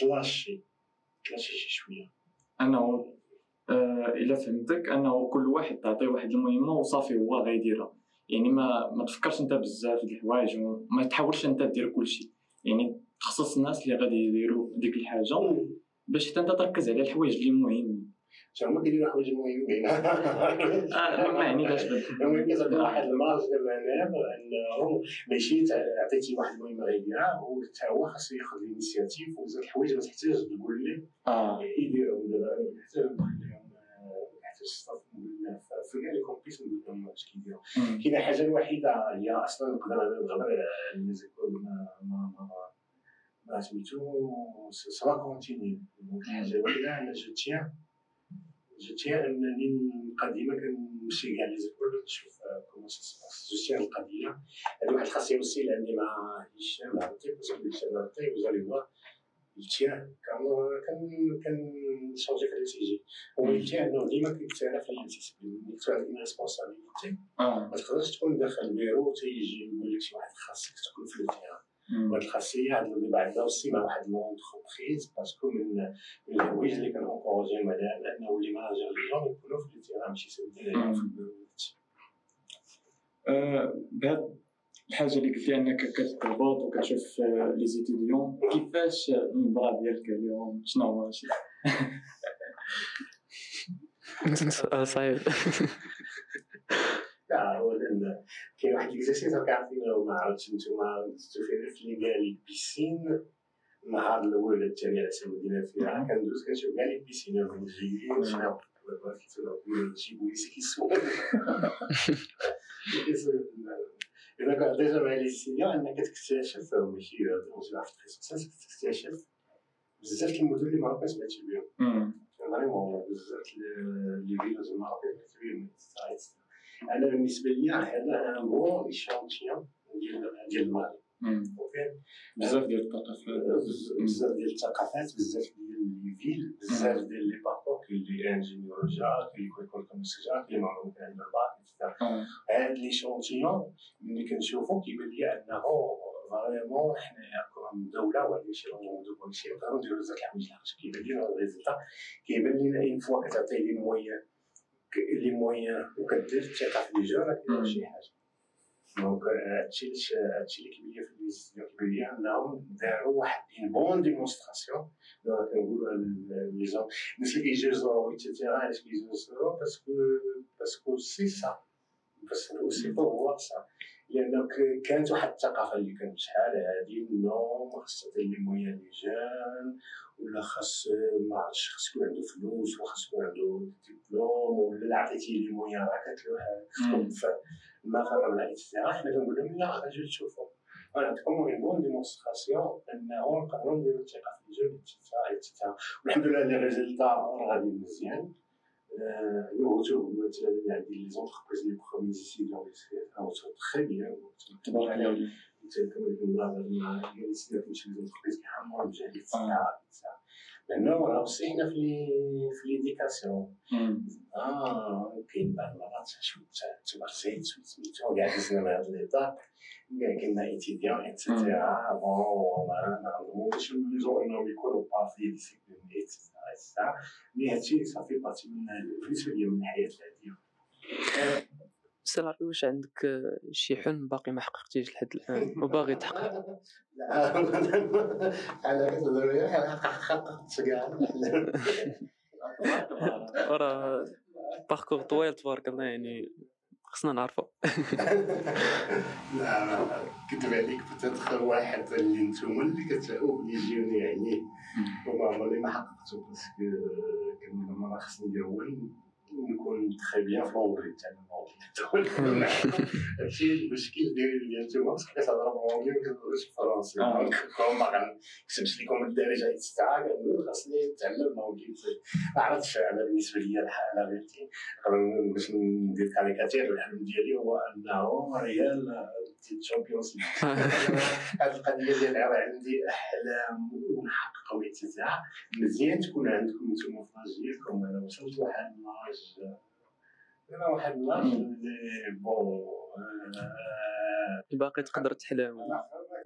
تلاشي تلاشي شي شوية. آه إلا فهمتك أنه كل واحد تعطيه واحد المهمة وصافي هو غيديرها. يعني ما ما تفكرش أنت بزاف د الحوايج وما تحاولش أنت دير كل شيء. يعني تخصص الناس اللي غادي يديروا ديك الحاجة باش حتى أنت تركز على الحوايج اللي مهمين. هما كيديروا حوايج مهمين آه ما يعني لاش المهم كتعطي واحد ال marge ديال المنام انه ماشي عطيتي واحد المهمه غيديرها هو حتى هو خاصو ياخذ ل initiative وزاد الحوايج ما تحتاج تقول ليه يديرهم دابا نقول لهم staff في كاع les campus نقول اش كيديروا كاينة الحاجة الوحيدة هي أصلا نقدر نغبر على ما ما ما سميتو soit continuer الحاجة الوحيده أنا je tiens je tiens انني نبقى ديما كنمشي كاع les écoles نشوف كومون سا سباس. جو تيان القضية هذه واحد الخاصية aussi اللي عندي مع هشام العربي باسكو هشام العربي وزالي فوا التيان كان كنشونجي في التيجي هو التيان إنه ديما كيتعرف في الديسيبلين ملي عندك ريسبونسابيلتي ما تقدرش تكون داخل البيرو تيجي يقول لك شي واحد خاصك تكون في التيان وهاد الخاصيه هاد اللي اوسي مع واحد لونتربريز باسكو من من الحوايج اللي كنونكوراجي المدام انه اللي ماناجر لي جون يكونوا في التيران ماشي سيدي عليهم في البيرو بهاد الحاجة اللي قلتي انك كتربط وكتشوف les étudiants كيفاش النظره ديالك اليوم شنو هو صعيب لا هو كاين واحد l'exercice راك عارفين ما عرفتش نتوما فيه في لي كاع les piscines النهار الأول ولا الثاني على حسب المدينة فيها كندوز كنشوف كاع les piscines جايين شنو جيبوا لي كيسوق اذا déjà مع les seniors انك تكتشف ماشي تكتشف تكتشف بزاف المدن اللي ما عرفتش سمعتي بهم vraiment بزاف les villages ما عرفتش بهم أنا بالنسبة لي هذا un bon échantillon ديال ديال المغرب. OK؟ بزاف ديال الثقافات. بزاف ديال الثقافات بزاف ديال les villes بزاف ديال les parcours كاين اللي ingénieur جا كاين اللي يكون commissaire جا كاين معلوم كاين الباك هاد l'échantillon ملي كنشوفو كيبان لي أنه vraiment حنايا كون دولة وهذا ماشي نوضو كل شيء نقدروا نديرو بزاف الحوايج لحقاش كيبان لينا ال résultat كيبان لينا une fois كتعطي les moyens les moyens وكدير الثقه في les jeunes كاين شي حاجة. donc هادشي هادشي اللي كيبان لي في ال décision كيبان لي إنهم داروا واحد une bonne démonstration. كنقولوا les jeunes الناس اللي كيجيو يزوروا et cetera علاش كيجيو يزوروا parce que parce que c'est ça c'est هو ça لأن كانت واحد الثقافة اللي كانت شحال هادي نو ما خصها دير les moyens les jeunes ولا خاص ما عرفتش خاص يكون عنده فلوس ولا خاص يكون عنده ديبلوم ولا عطيتيه les moyens راه كتلوح المغرب ولا et cetera حنا كنقول لهم لا اجيو تشوفوا أنا عندكم une bonne démonstration أنه نقدروا نديروا الثقه في الجو ايتترا والحمد لله لي ريزلتا راه غادي مزيان. Nous retour il y a des entreprises les premiers ici dans les c'est très bien كما قلنا مع السيده تمشي للتخطيط كيحمر الجهه الساعة لأنه حنا في في ليديكاسيون آه كاين بعض المرات تبرزيت سميتو كاع دزنا مع هاد ليطاب كنا ايتيديون ايتترا بون ما نظنوش نوليزو انهم يكونوا با في ديسيبلين ايتترا ايتترا mais هادشي صافي partie من بالنسبة لي من الحياة العاديه سي العربي واش عندك شي حلم باقي ما حققتيش لحد الآن وباغي تحقق؟ لا أنا كتهضر حققت كاع. راه parcours طويل تبارك الله يعني خصنا نعرفو. لا كتب عليك بتدخل واحد اللي نتوما اللي كتوبليجيوني عليه وما عمرني ما حققته باسكو كان ما خصني ندير ونكون تخي بيان في لونجلي المونجلي هادشي المشكل ديالي نتوما باسكو كتهضروا بالونجلي ما كتهضروش بالفرنسي كون باغي نكتبش لكم الدارجه يتستعى خاصني نتعلم لونجلي ما عرفتش أنا بالنسبة لي الحاله غيرتي باش ندير كاريكاتير الحلم ديالي هو انه ريال تشامبيونز. هاد القضية ديال راه عندي أحلام ونحقق ويتسع مزيان تكون عندكم نتوما في l'âge كم أنا وصلت لواحد l'âge أنا واحد l'âge اللي bon باقي تقدر تحلم.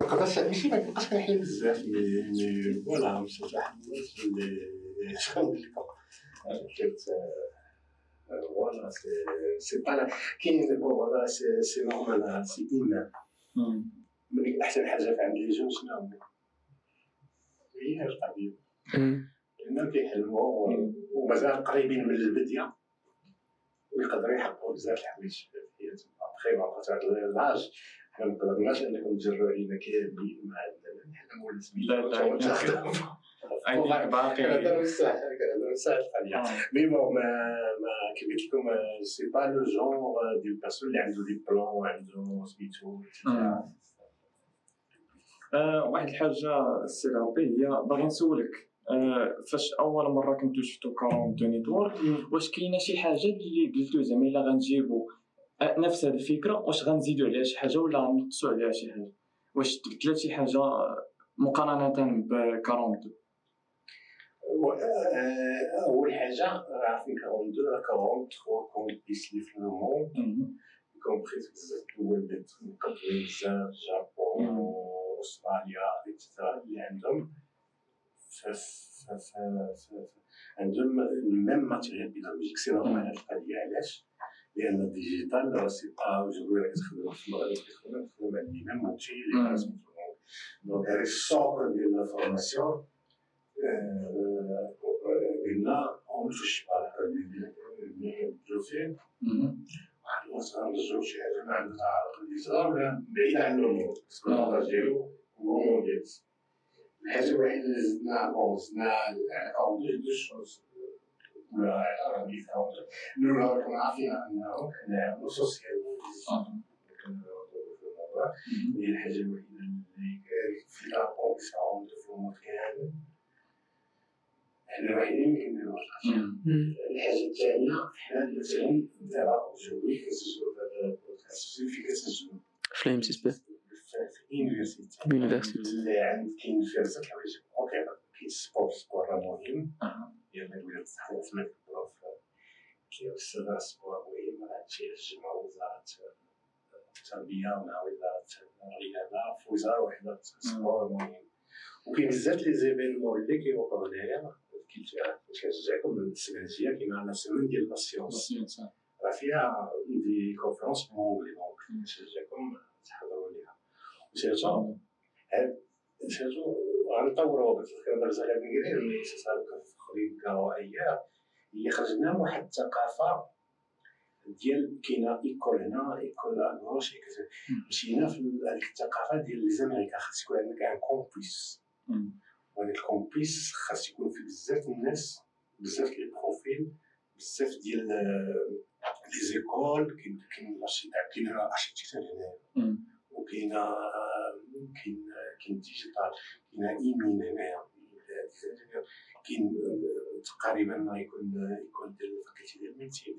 مقدرش ماشي ما كنبقاش كنحلم بزاف mais voilà وصلت لواحد اللاج اللي شنو نقول c'est c'est pas كاين bon voilà c'est normal c'est humain من احسن حاجة في عند les jeunes شنو هي القضية لانهم كيحلموا ومازال قريبين من البديه ويقدروا يحققوا بزاف الحوايج في حياتهم ابخي بقات هاد l'âge حنا ما قدرناش انكم تجروا علينا كاملين ما عندنا نحلم ولا سميتو عندك باقي. كنهضر بصح كنهضر بصح القضية mais bon ما ما كيف قلت لكم c'est pas le genre ديال personne اللي عنده des plans وعنده سميتو واحد الحاجة السي العربي هي باغي نسولك. فاش أول مرة كنتو شفتو quarante-deux network واش كاينة شي حاجة اللي قلتو زعما إلا غنجيبو نفس هاد الفكرة واش غنزيدو عليها شي حاجة ولا غنقصو عليها شي حاجة؟ واش تبدلات شي حاجة مقارنة ب 42 اول حاجة عارفين 42 راه 43 كومبيس اللي في لو موند كومبريس بزاف الدول مقدمين بزاف جابون استراليا اكسترا اللي عندهم عندهم الميم ماتيريال بيداغوجيك سي نورمال هاد القضية علاش لأن الديجيتال سي با جوجو كتخدم في المغرب كتخدم لي ميم اوتي اللي سميتو دونك هذا السوق ديال لا اللي فيه واحد نرجعو شي حاجة ما عندها باليسار ولا بعيد عن الأمور السكولاج ديالو هو ديال الحاجة الوحيده اللي زدنا بون زدنا اون دو شوز ولا عربي نو راكم عارفين انه كنعملو سوسيال هي الحاجة الوحيده اللي في لابون كيساوند في الموت كامل إحنا الوحيدين اللي كنديروها الحاجة الثانية حنا مثلا دابا جوي كنسجلوا في هذا البودكاست في كتسجلوا في الام سي بي في اليونيفرسيتي اليونيفرسيتي اللي عند كاين فيها بزاف الحوايج أوكي كاين سبور سبور راه مهم ديال الولاد تحدث معك الظروف كيوصل راه سبور مهم راه الجمع وزاره التربيه مع وزاره الرياضه في وزاره وحدة سبور مهم. وكاين بزاف لي زيفينمون اللي كيوقعوا هنايا كنشجعكم من السكرتيه كاين عندنا سيمين ديال لا سيونس راه فيها دي كونفرونس مونغلي دونك نشجعكم تحضروا ليها وسيرتو سيرتو غنطوروا كنهضر بزاف على كنقري اللي صار اخرين كروائيه هي خرجنا من واحد الثقافه ديال كاينة école هنا école اغروش مشينا في هذيك الثقافه ديال les Américains خاص يكون عندك un campus وهذاك ال campus خاص يكون فيه بزاف الناس بزاف les profils بزاف ديال les écoles كاين كاين كاين architecture هنايا. وكاين كاين كاين digital كاين ايمين هنايا. كاين تقريبا يكون يكون ديال ال faculté ديال ال médecine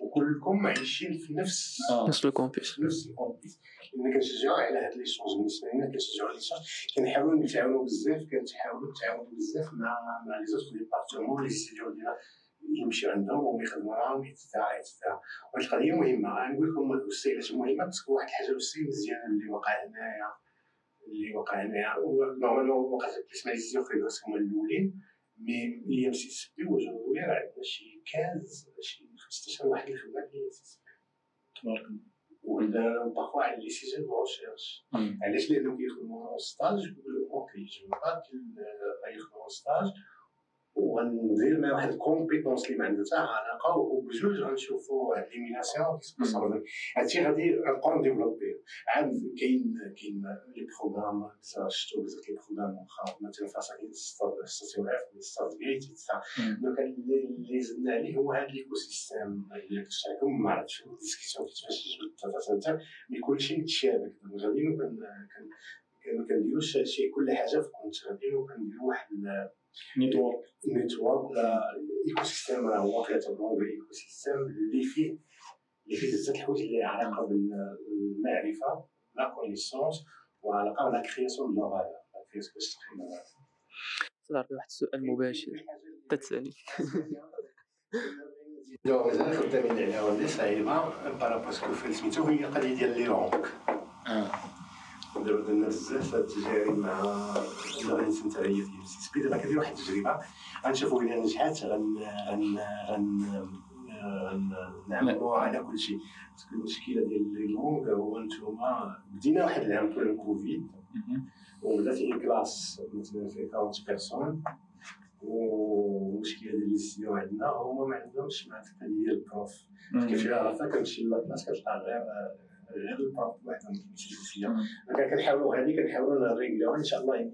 وكلكم عايشين في نفس نفس ال campus. نفس ال campus. لأن كنشجعوا على هاد les échanges بالنسبة لنا كنشجعوا على les échanges كنحاولوا نتعاونوا بزاف كنحاولوا نتعاونوا بزاف مع مع les autres départements les étudiants ديالنا يمشي عندهم ويخدموا معاهم et cetera et cetera وهاد القضية مهمة. نقول لكم السي علاش مهمة parce que واحد الحاجة السي مزيانة اللي وقع هنايا اللي وقع هنايا. نورمالمون وقع في لي فريدوس هما الأولين. مي لي ام سي اس بي وجدوا راه عندنا شي كاز شي 15 واحد اللي خدام في سي اس بي باغفوا على لي سيجي دو ريشيرش علاش؟ لانهم كيخدموا ستاج يقولوا أوكي جو با يخدموا ستاج وغندير معاه واحد الكومبيتونس اللي ما عندها حتى علاقة وبجوج غنشوفوا هاد ليميناسيون هادشي غادي نبقاو نديفلوبيه عاد كاين كاين لي بروغرام شفتو بزاف لي بروغرام واخا مثلا في راسك ستاسيون اف ستارت جيت دونك اللي زدنا عليه هو هاد ليكو سيستيم اللي لكم ما عرفتش الديسكسيون كيفاش جبت الداتا سنتر مي كلشي متشابك غاديين كنديروش شي كل حاجة في كونت غاديين كنديرو واحد نيتورك نيتورك ولا écosystème راه هو كيعتبروه écosystème اللي فيه اللي فيه بزاف الحوايج اللي علاقه بالمعرفه la connaissance وعلاقه la création de la valeur création باش تخدم صافي واحد السؤال مباشر. تتسألي. مازال خدامين عليها ولي صعيبه parce parce que في سميتو هي القضية ديال les langues دابا درنا بزاف التجارب مع اللغة السنتريه ديال سي سبي دابا كندير واحد التجربة غنشوفوا الا نجحت غن غن غن نعملوا على كل شيء. باسكو المشكلة ديال لي لونغ هو نتوما بدينا واحد العام طول الكوفيد وبدات اون كلاس مثلا في 40 بيرسون والمشكلة ديال لي ستوديو عندنا هما ما عندهمش مع القضية ديال البروف. كيف عرفت كنمشي لاكلاس كتلقى غير فيا كنحاولوا هذه كنحاولوا ان شاء الله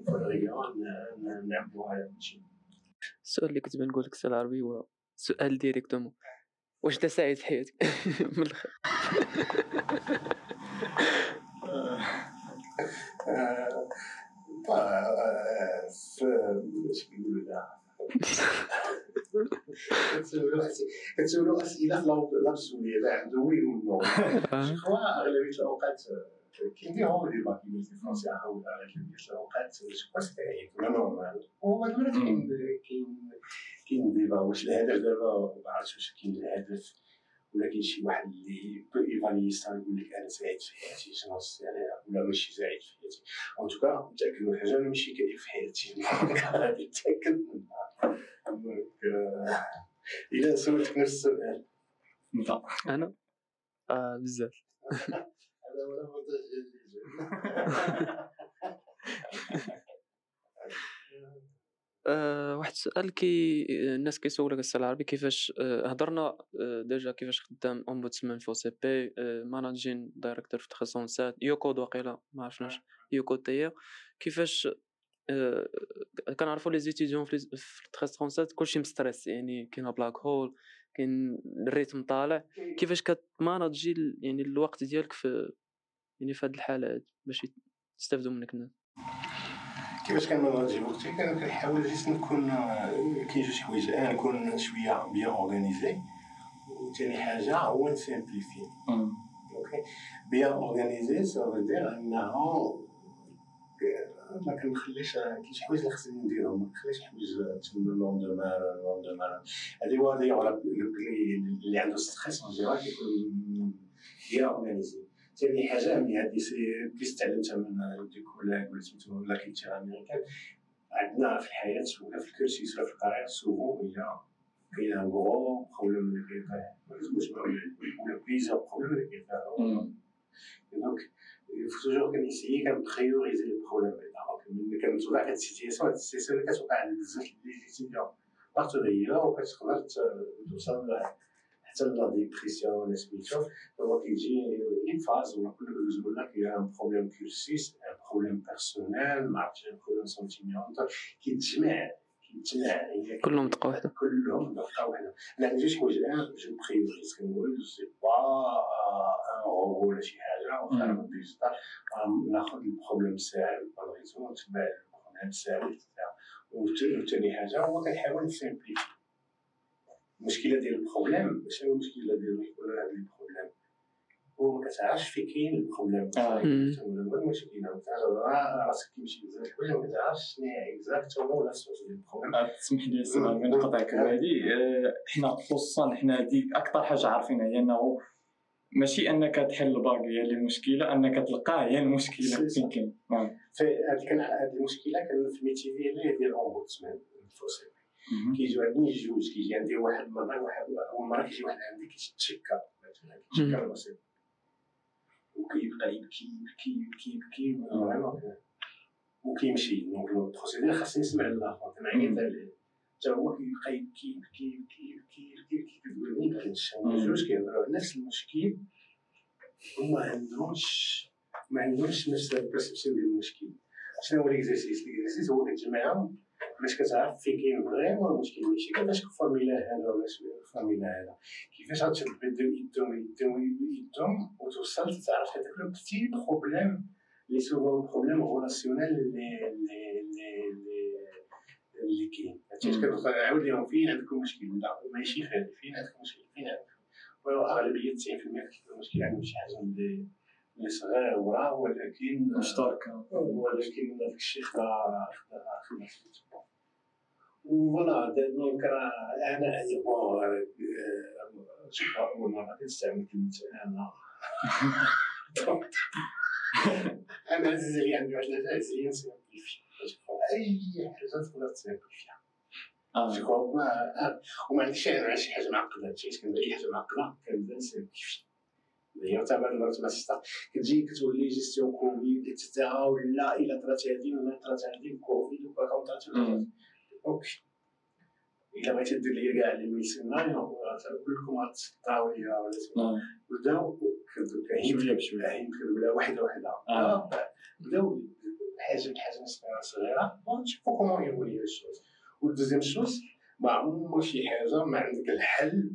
نعملوها هادشي السؤال اللي كنت بنقول لك العربي هو سؤال ديريكتومون واش انت سعيد في حياتك من الآخر كتسولو اسئله لا مسؤوليه لا عنده وين ونو خوا اغلبيه الاوقات كيديروا دي باكي في فرنسا أو اغلبيه الاوقات سكوا ستريك ولا نورمال ومادام كاين كاين كاين ديبا واش الهدف دابا ما عرفتش واش كاين الهدف ولا كاين شي واحد اللي ايفالي ستار يقول لك أنا سعيد في حياتي شنو يعني ولا ماشي سعيد في حياتي اون توكا متاكد من حاجة أنا ماشي كاين في حياتي متاكد منها الا سولتك نفس السؤال انت أنا آه بزاف هذا هو المونتاج واحد السؤال كي الناس كيسولك السؤال العربي كيفاش آه هضرنا آه ديجا كيفاش خدام اومبودسمان في سي بي آه ماناجين دايركتور في تخصصات يوكود واقيلا ما عرفناش يوكود تاهي كيفاش كنعرفوا لي les étudiants في التخصصات كلشي مستريسي يعني كاين black hole كاين ال rythme طالع. كيفاش كت manager يعني الوقت ديالك في يعني في هاد الحالات باش يستافدوا منك الناس؟ كيفاش كن manager وقتي؟ كنحاول جيت نكون كاين جوج حوايج. أنا نكون شوية bien organisé وثاني حاجة هو ن simplifier OK bien organisé ça veut dire انه ما كنخليش كاين شي حوايج اللي خصني نديرهم ما كنخليش حوايج تما لوندومان لوندومان هذه هو اللي عنده ستريس اون جيرال كيكون بيان اورغانيزي ثاني حاجة ملي هادي بليس تعلمتها من دي كولاك ولا سميتو ولا كيتير امريكان عندنا في الحياة ولا في الكرسيس ولا في القرايه سوفون هي كاين ان غرو بروبليم اللي كيطيح ما لازمش ولا بليزيور بروبليم اللي كيطيح donc faut toujours كن essayer كن prioriser les problèmes ملي كنتوقع هاد ال situation هاد ال situation اللي كتوقع عند بزاف les étudiants partout هي وكتقدر توصل حتى لا dépression ولا سميتو هو كيجي en phase ولا كل جوج يقول لك يا un problème كورسيس un problème personnel ما عرفتش un problème sentimental كيتجمع كيتجمع كلهم دقه واحدة كلهم دقه واحدة لا جوج حوايج أنا je priorise كنقول je sais pas un robot ولا شي حاجة وخا digital ناخذ ال problème ساهل ن résoudre ونتبع ال problème ساهل وثاني حاجة هو كنحاول ن simplifier المشكلة ديال ال problème ماشي هو المشكلة ديال يكون هاد les problèmes هو ما كتعرفش فين كاين ال problème آه. مم. هو المشكلة وتعرف راسك كيمشي بزاف الحوايج ما كتعرفش شنو هي exacte هو ولا ال source ديال ال problème آه، تسمح لي سمع من نقطعك هذه. آه، حنا خصوصا حنا هذيك أكثر حاجة عارفينها هي إنه ماشي أنك تحل ال bug هي اللي المشكلة أنك تلقاه هي المشكلة فين كاين كان هاد المشكلة كان في ال métier ديالي ديال ال ombudsman الفوسي مهم. كيجيو عندي جوج كيجي عندي واحد المره واحد أول مرة كيجي واحد عندي كيتشكى مثلا كيتشكى الوسيط. وكيبقى يبكي يبكي يبكي يبكي وكيمشي. donc ال procédure خاصني نسمع الآخر. كنعيط عليه. حتى هو كيبقى يبكي يبكي يبكي يبكي يبكي يبكي هما مم. جوج كيهضروا على نفس المشكل وما عندهمش ما عندهمش نفس ال perception ديال المشكل شنو هو l'exercice l'exercice هو كتجمعهم باش كتعرف فين كاين vraiment المشكل ماشي كيفاش الفورميلا هذا ولا الفورميلا هذا. كيفاش غتشد بيدهم يدهم يدهم يدهم وتوصل تعرف هذاك le petit problème اللي souvent problème relationnel اللي اللي اللي اللي كاين فهمتي. كتبقى نعاود لهم فين عندكم مشكل؟ لا ماشي في هذا فين عندكم مشكل؟ فين عندكم؟ واغلبيه 90% كيكون المشكل عندهم شي حاجة اللي اللي صغيره ولكن مشتركه ولكن داك الشيء خدا خدا خدا سميتو voilà donc أنا bon اول مره كنستعمل كلمة أنا. أنا عزيز علي عندي واحد الحاجة عزيز عليا ن simplifier اي حاجة تقدر تسيمبليفيها أه جو ما وما عنديش أنا شي حاجة معقده هادشي كنبدا اي حاجة معقده كنبدا نسيمبليفي هي تابع المرات ما تستا كتجي كتولي جيستيون كوفيد اكسترا ولا الا طرات هادي ولا طرات هادي كوفيد وكا طرات. دونك الا بغيتي دير لي كاع لي ميسيونايو كلكم غتسطاو ليا ولا. بداو شوية بشويه بلا وحده وحده آه. بداو حاجة بحاجه صغيرة. صغيره ونشوفو كومون يولي الشوز. والدوزيام شوز ما عمر شي حاجة ما عندك الحل.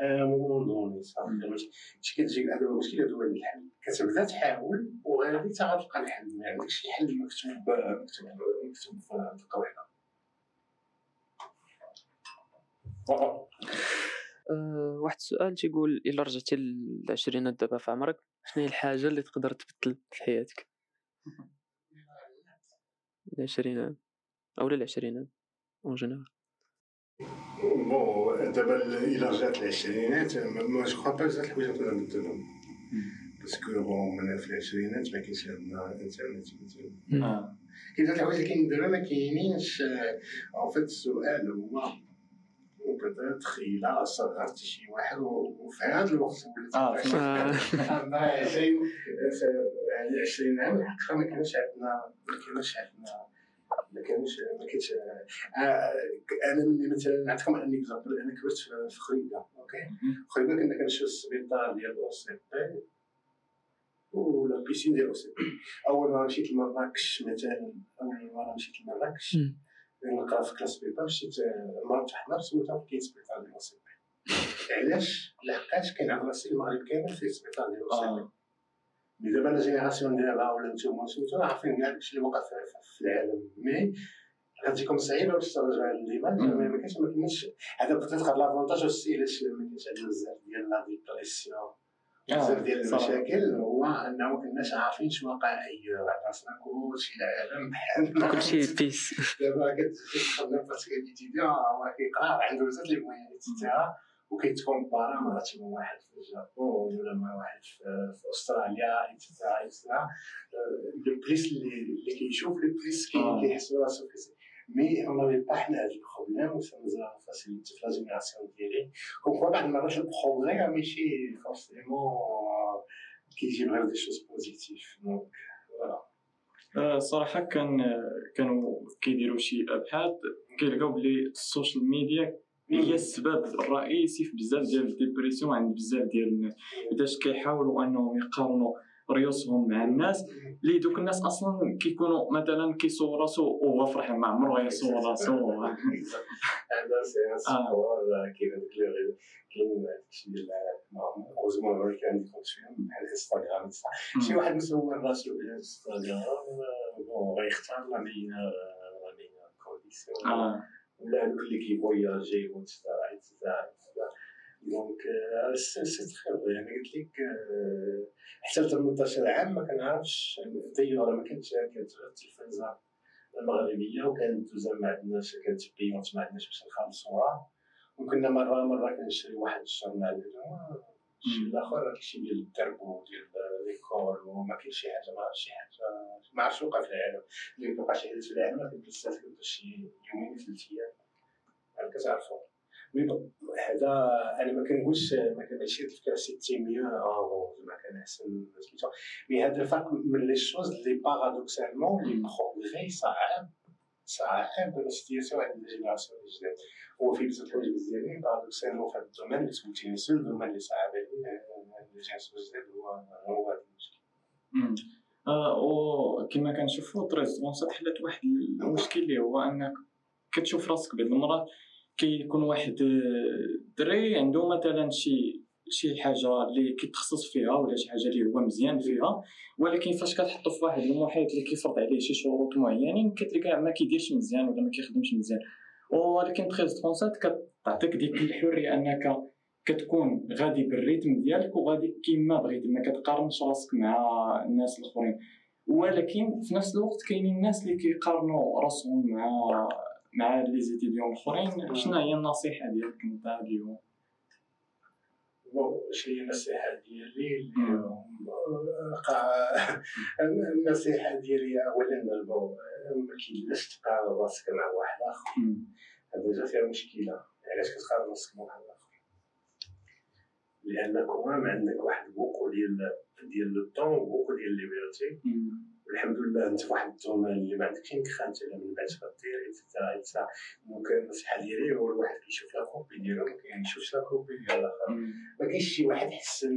مومون دوني صافي ماشي كتجيك هذا المشكل هذا هو الحل. كتبدأ تحاول وغادي تا غتلقى الحل. ما عندكش شي حل مكتوب مكتوب مكتوب في واحدة. أه واحد السؤال تيقول إلا رجعتي للعشرينات دابا في عمرك شنو هي الحاجة اللي تقدر تبدل في حياتك؟ العشرينات أو العشرينات en général bon دابا إلى رجعت العشرينات ما je crois pas بزاف الحوايج نقدر نبدلهم parce que bon من في العشرينات ما كاينش عندنا انترنت مثلا. كاين بزاف الحوايج اللي كاينين دابا ما كاينينش en fait السؤال هو وبدات إلى صغرت شي واحد وفي هذا الوقت ولات عشرين-. اما 20 في 20 عام الحقيقة ما كانش عندنا ما كانش عندنا ما كانش ما كانش آه، أنا ملي مثلا نعطيكم un exemple أنا كبرت في- في خريبكة OK؟ خريبكة كنا كنمشيو للسبيطار ديال OCP ولا piscine ديال OCP أول مرة مشيت لمراكش مثلا أول مرة مشيت لمراكش. نقرا في كلاس بيبا مشيت آه، مرات حنا سولتها كاين سبيطار ديال أو سي بي علاش؟ لحقاش عند راسي المغرب كامل فيه سبيطار ديال أو سي بي دابا لا جينيراسيون ديالها ولا نتوما سميتو عارفين كاع داكشي اللي وقع في- العالم مي غتجيكم صعيبه باش ترجع مم. ما كاينش ما كاينش هذا غير لافونتاج والسي علاش ما كاينش عندنا بزاف ديال لا ديبريسيون بزاف ديال. المشاكل هو انه ما كناش عارفين شنو واقع اي راسنا كلشي العالم بحالنا كلشي بيس دابا كتخدم parce que étudiant هو كيقرا عنده بزاف les moyens et cetera وكيتكومبارا مع شي واحد في الجابون ولا مع واحد في أستراليا et cetera et cetera le plus اللي اللي كيشوف لو آه. كيحس براسو mais on n'avait pas حنا هاد ال problème et ça nous a facilité في la génération ديالي comme quoi بعض المرات ال progrès ماشي forcément كيجيب غير des choses positives donc voilà صراحة كان كانوا كيديروا شي أبحاث. كيلقاو بلي ال social media هي السبب الرئيسي في بزاف ديال ال dépression عند بزاف ديال الناس. بداش كيحاولوا أنهم يقارنوا ريوسهم مع الناس اللي دوك الناس أصلا كيكونوا مثلا كيصور راسو وهو فرحان ما عمره يصور راسو. هذا c'est un sport كاين هذاك كاين داكشي ديال اوزمون كان كونت فيهم بحال انستغرام شي واحد مصور راسو انستغرام bon غيختار la meilleure la meilleure condition ولا هذوك اللي كيفواياجي et cetera et cetera donc c'est très يعني قلت لك حتى ل 18 عام ما كنعرفش دايوغ ما كانتش التلفازه المغربيه وكانت دوزيم ما عندناش كانت بيونت ما عندناش باش نخلصوها وكنا مره مره كنشري واحد ال journal الآخر هادشي ديال الدرب وديال l'école وما كاين شي حاجة ما شي حاجة وقع في العالم. اللي وقع شي حاجة في العالم ما كنت شي يومين ثلاث أيام يعني كتعرفوا mais هذا أنا ما كنقولش ما كنمشي c'est mieux آه زعما كان أحسن سميتو mais هذا الفرق من les choses اللي paradoxalement les progrès صعب صعب la situation عند ال génération الجداد هو في بزاف الحوايج مزيانين paradoxalement في هذا ال domaine اللي سولتيني seul ال domaine اللي صعب عليه ال génération الجداد هو هو هذا المشكل وكما كنشوفوا 13 حلت واحد المشكل اللي هو أنك كتشوف راسك بعض المرات كيكون واحد الدري عنده مثلا شي شي حاجة اللي كيتخصص فيها ولا شي حاجة اللي هو مزيان فيها ولكن فاش كتحطو في واحد المحيط اللي كيفرض عليه شي شروط معينين كتلقى ما كيديرش مزيان ولا ما كيخدمش مزيان. ولكن 13 كتعطيك ديك الحرية أنك كتكون غادي بالريتم ديالك وغادي كيما بغيتي ما كتقارنش راسك مع الناس الآخرين. ولكن في نفس الوقت كاينين الناس اللي كيقارنوا راسهم مع مع les étudiants الآخرين. شنو هي النصيحة ديالك انت اليوم؟ هي النصيحه ديالي النصيحة ديالي اولا bon ما كاينلاش تقارن راسك مع واحد آخر. هذا جا فيها مشكلة. علاش كتقارن راسك مع واحد آخر؟ لانك ما عندك واحد beaucoup ديال ديال le temps beaucoup ديال liberté. والحمد لله أنت واحد ال domaine اللي ما عندكش انت من بعد غدير et cetera et cetera donc النصيحه ديالي هو الواحد كيشوف la copie ديالو ما كيشوفش la copie ديال الآخر. ما كاينش شي واحد حسن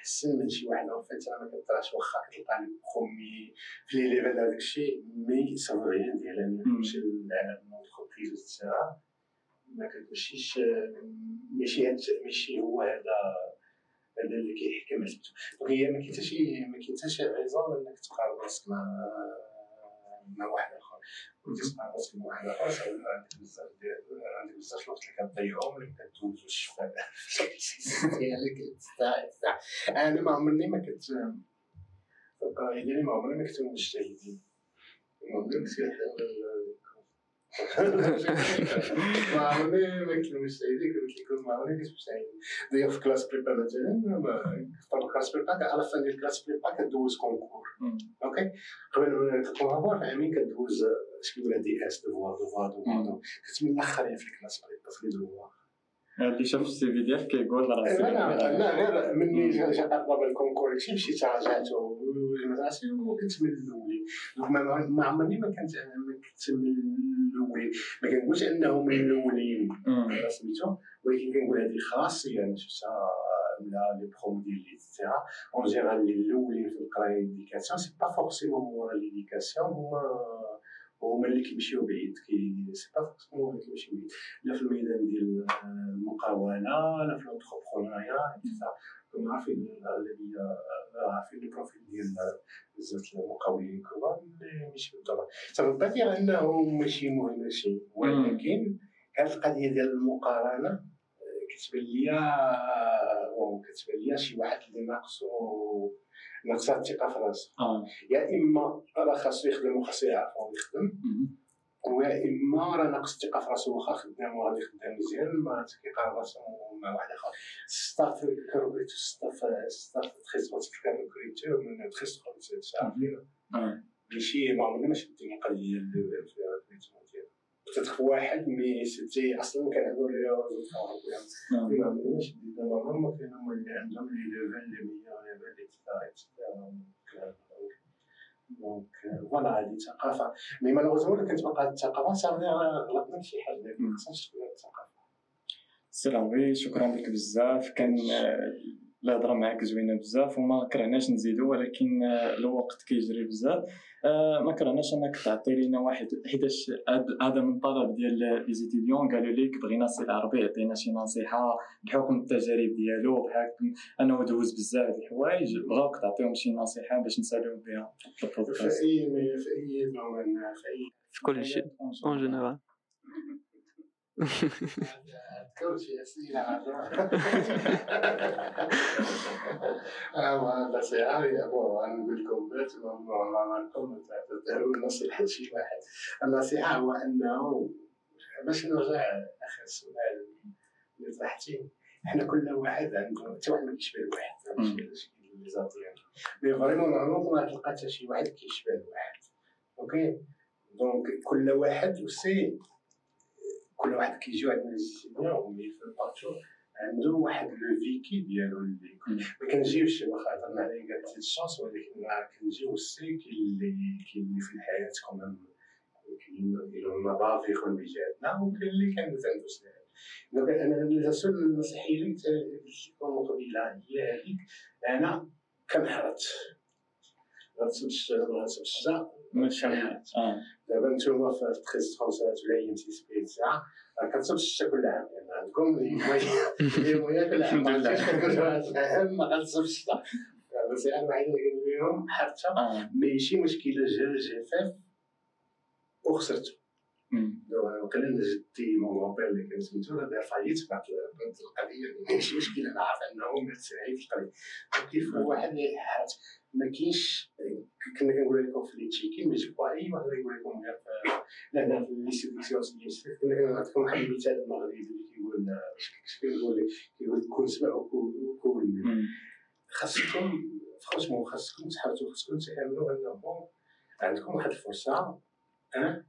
حسن من شي واحد. en fait ما كطراش واخا كتلقى premier في les élèves هذاك الشيء mais ça veut rien dire أنا كنمشي للعالم l'entreprise et cetera ما كتمشيش ماشي ماشي هو هذا هذا اللي كيحكم سميتو donc هي ما كاين حتى شي ما كاين حتى شي انك تقارن راسك مع مع واحد اخر تقارن راسك مع واحد اخر عندك بزاف ديال عندك بزاف الوقت اللي كتضيعهم اللي كدوز الشفاء ديالك أنا ما عمرني ما كنت في القرايه ديالي ما عمرني ما كنت مجتهدين ما عمرني كنت ما عمرني ما مجتهدين كنت لكم ما عمرني كنت مجتهدين داير في classe prépa مثلا في classe prépa à la fin ديال classe prépa كدوز concours okay قبل ما تدخل فاهمين كدوز اش كيقولها DS devoir devoir devoir كنت من الاخرين في ال classe prépa في devoir اللي شاف ال CV ديالك كيقول راسي لا لا غير مني جا قرب ال concours شي مشيت راجعت المدرسة وكنت من الاولين ما عمرني ما كنت ما كنت من الاولين ما كنقولش أنه من الأولين. سميتو. ولكن كنقول هذه خاصية. أنا شفتها ولا les promos ديال et cetera en général الاولين في القرايه l'éducation c'est pas forcément مورا l'éducation هما هما اللي كيمشيو بعيد que c'est pas forcément هما اللي كيمشيو بعيد. لا في الميدان ديال المقاولة لا في l'entrepreneuriat كنا عارفين الاغلبيه عارفين les profils ديال بزاف المقاولين الكبار اللي ماشي بالضبط ça veut pas dire انه ماشي مهم شيء ولكن هاد القضية ديال المقارنة كتبان ليا كتبان ليا شي واحد اللي ناقصو ناقصها الثقه في راسو يا اما راه خاصو يخدم وخاصو يعرف هو يخدم ويا اما راه ناقص الثقه في راسو واخا خدام وغادي يخدم مزيان ما كيقارن راسو مع واحد اخر ستاف كروبريتو ستاف ستاف تخي سبورتيف كروبريتو من تخي سبورتيف عارفين ماشي ما عمرنا ما شفت القضية اللي فيها بتتخ واحد مي سيتي أصلا كان عنده لي ما عمرناش ما كاين هما اللي عندهم لي ليفل اللي ميور ليفل اكسترا اكسترا دونك فوالا هذه ثقافه مي مالوغوزمون كنت هذه الثقافة صافي غلطنا في شي حاجة. ما خصهاش تكون الثقافة. سي العربي شكرا لك بزاف. كان الهضره معاك زوينه بزاف وما كرهناش نزيدو ولكن الوقت كيجري بزاف. ما كرهناش أنك تعطي لينا واحد حيتاش هذا من طلب ديال les étudiants قالوا لك بغينا السي العربي يعطينا شي نصيحة بحكم التجارب ديالو بحكم أنه دوز بزاف د الحوايج. بغاوك تعطيهم شي نصيحة باش نساليو بها في البودكاست. في أي في أي في أي في كل شيء en général النصيحه هو انه باش نرجع اخر السؤال اللي طرحتي إحنا كل واحد عنده حتى واحد ما كيشبه الواحد mais vraiment normalement ما تلقى حتى شي واحد كيشبه الواحد أوكي دونك كل واحد وسي واحد كيجيو عندنا لي ومي في البارتو عنده واحد لو فيكي ديالو اللي ما كنجيوش واخا هضرنا عليه قالت الشانس ولكن كنجيو كي اللي كاين في الحياة كومام كاين المظافر والمجال وكاين اللي كان عنده سنان دونك أنا السؤال النصيحه اللي قلت قبيله هي هذيك أنا كنحرت غنسب الشجرة من شمعات دابا نتوما في 13 ولا اي ام سي سبي ساعه كنصب الشتا كل عام لأن عندكم اليوميه كل عام ما غنصب الشتا بس أنا قال لهم حتى ماشي مشكله جا جفاف وخسرته وكان جدي مون بير اللي كان سميتو دار فايت بعد القضية ماشي مشكل أنا عارف انه ما تسعيد القضية كيف واحد ما كاينش كنا كنقول لكم في تشيكين مي جو اي واحد يقول لكم لهنا في لي سيديسيون كنا كنعطيكم واحد المثال المغربي اللي كيقول كيقول كيقول كون سبع وكون خاصكم فرونشمون خاصكم تحاولوا خاصكم تعملوا انه عندكم واحد الفرصة أه؟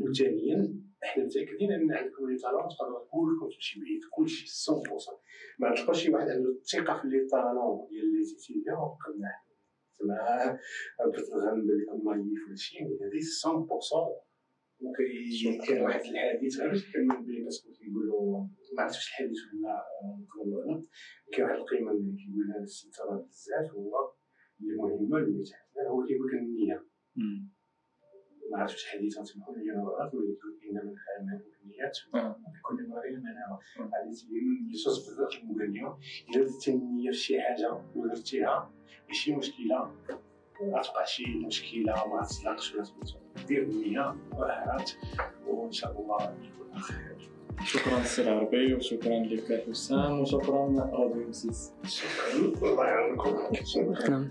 وثانيا إحنا متأكدين أن عندكم les talents تقدروا كلكم تمشي بعيد كلشي 100% ما تلقاش شي واحد عنده الثقه في les talents ديال les étudiants وقلنا زعما غنبان لكم naïf ولا شي هذه 100% وكاين واحد الحديث علاش كان من بين الناس كيقولوا ما عرفتش الحديث ولا نقولوا أنا كاين واحد القيمه اللي كيقولها السي بزاف هو اللي مهمه اللي تحتها هو كيقول لك النيه ما عرفتش حديثا تسمحوا لي أنا غلط ولكن إنما الأعمال بالنيات. كل امرئ ما نوى تبين يسوس بزاف المغنيون الا درتي النيه في شي حاجة ودرتيها ماشي مشكلة. غتبقى شي مشكلة ما تصدقش ولا دير النية وهات وإن شاء الله يكون خير شكرا سي عربي وشكرا لك حسام وشكرا راديو مسيس شكرا. الله يعاونكم. شكرا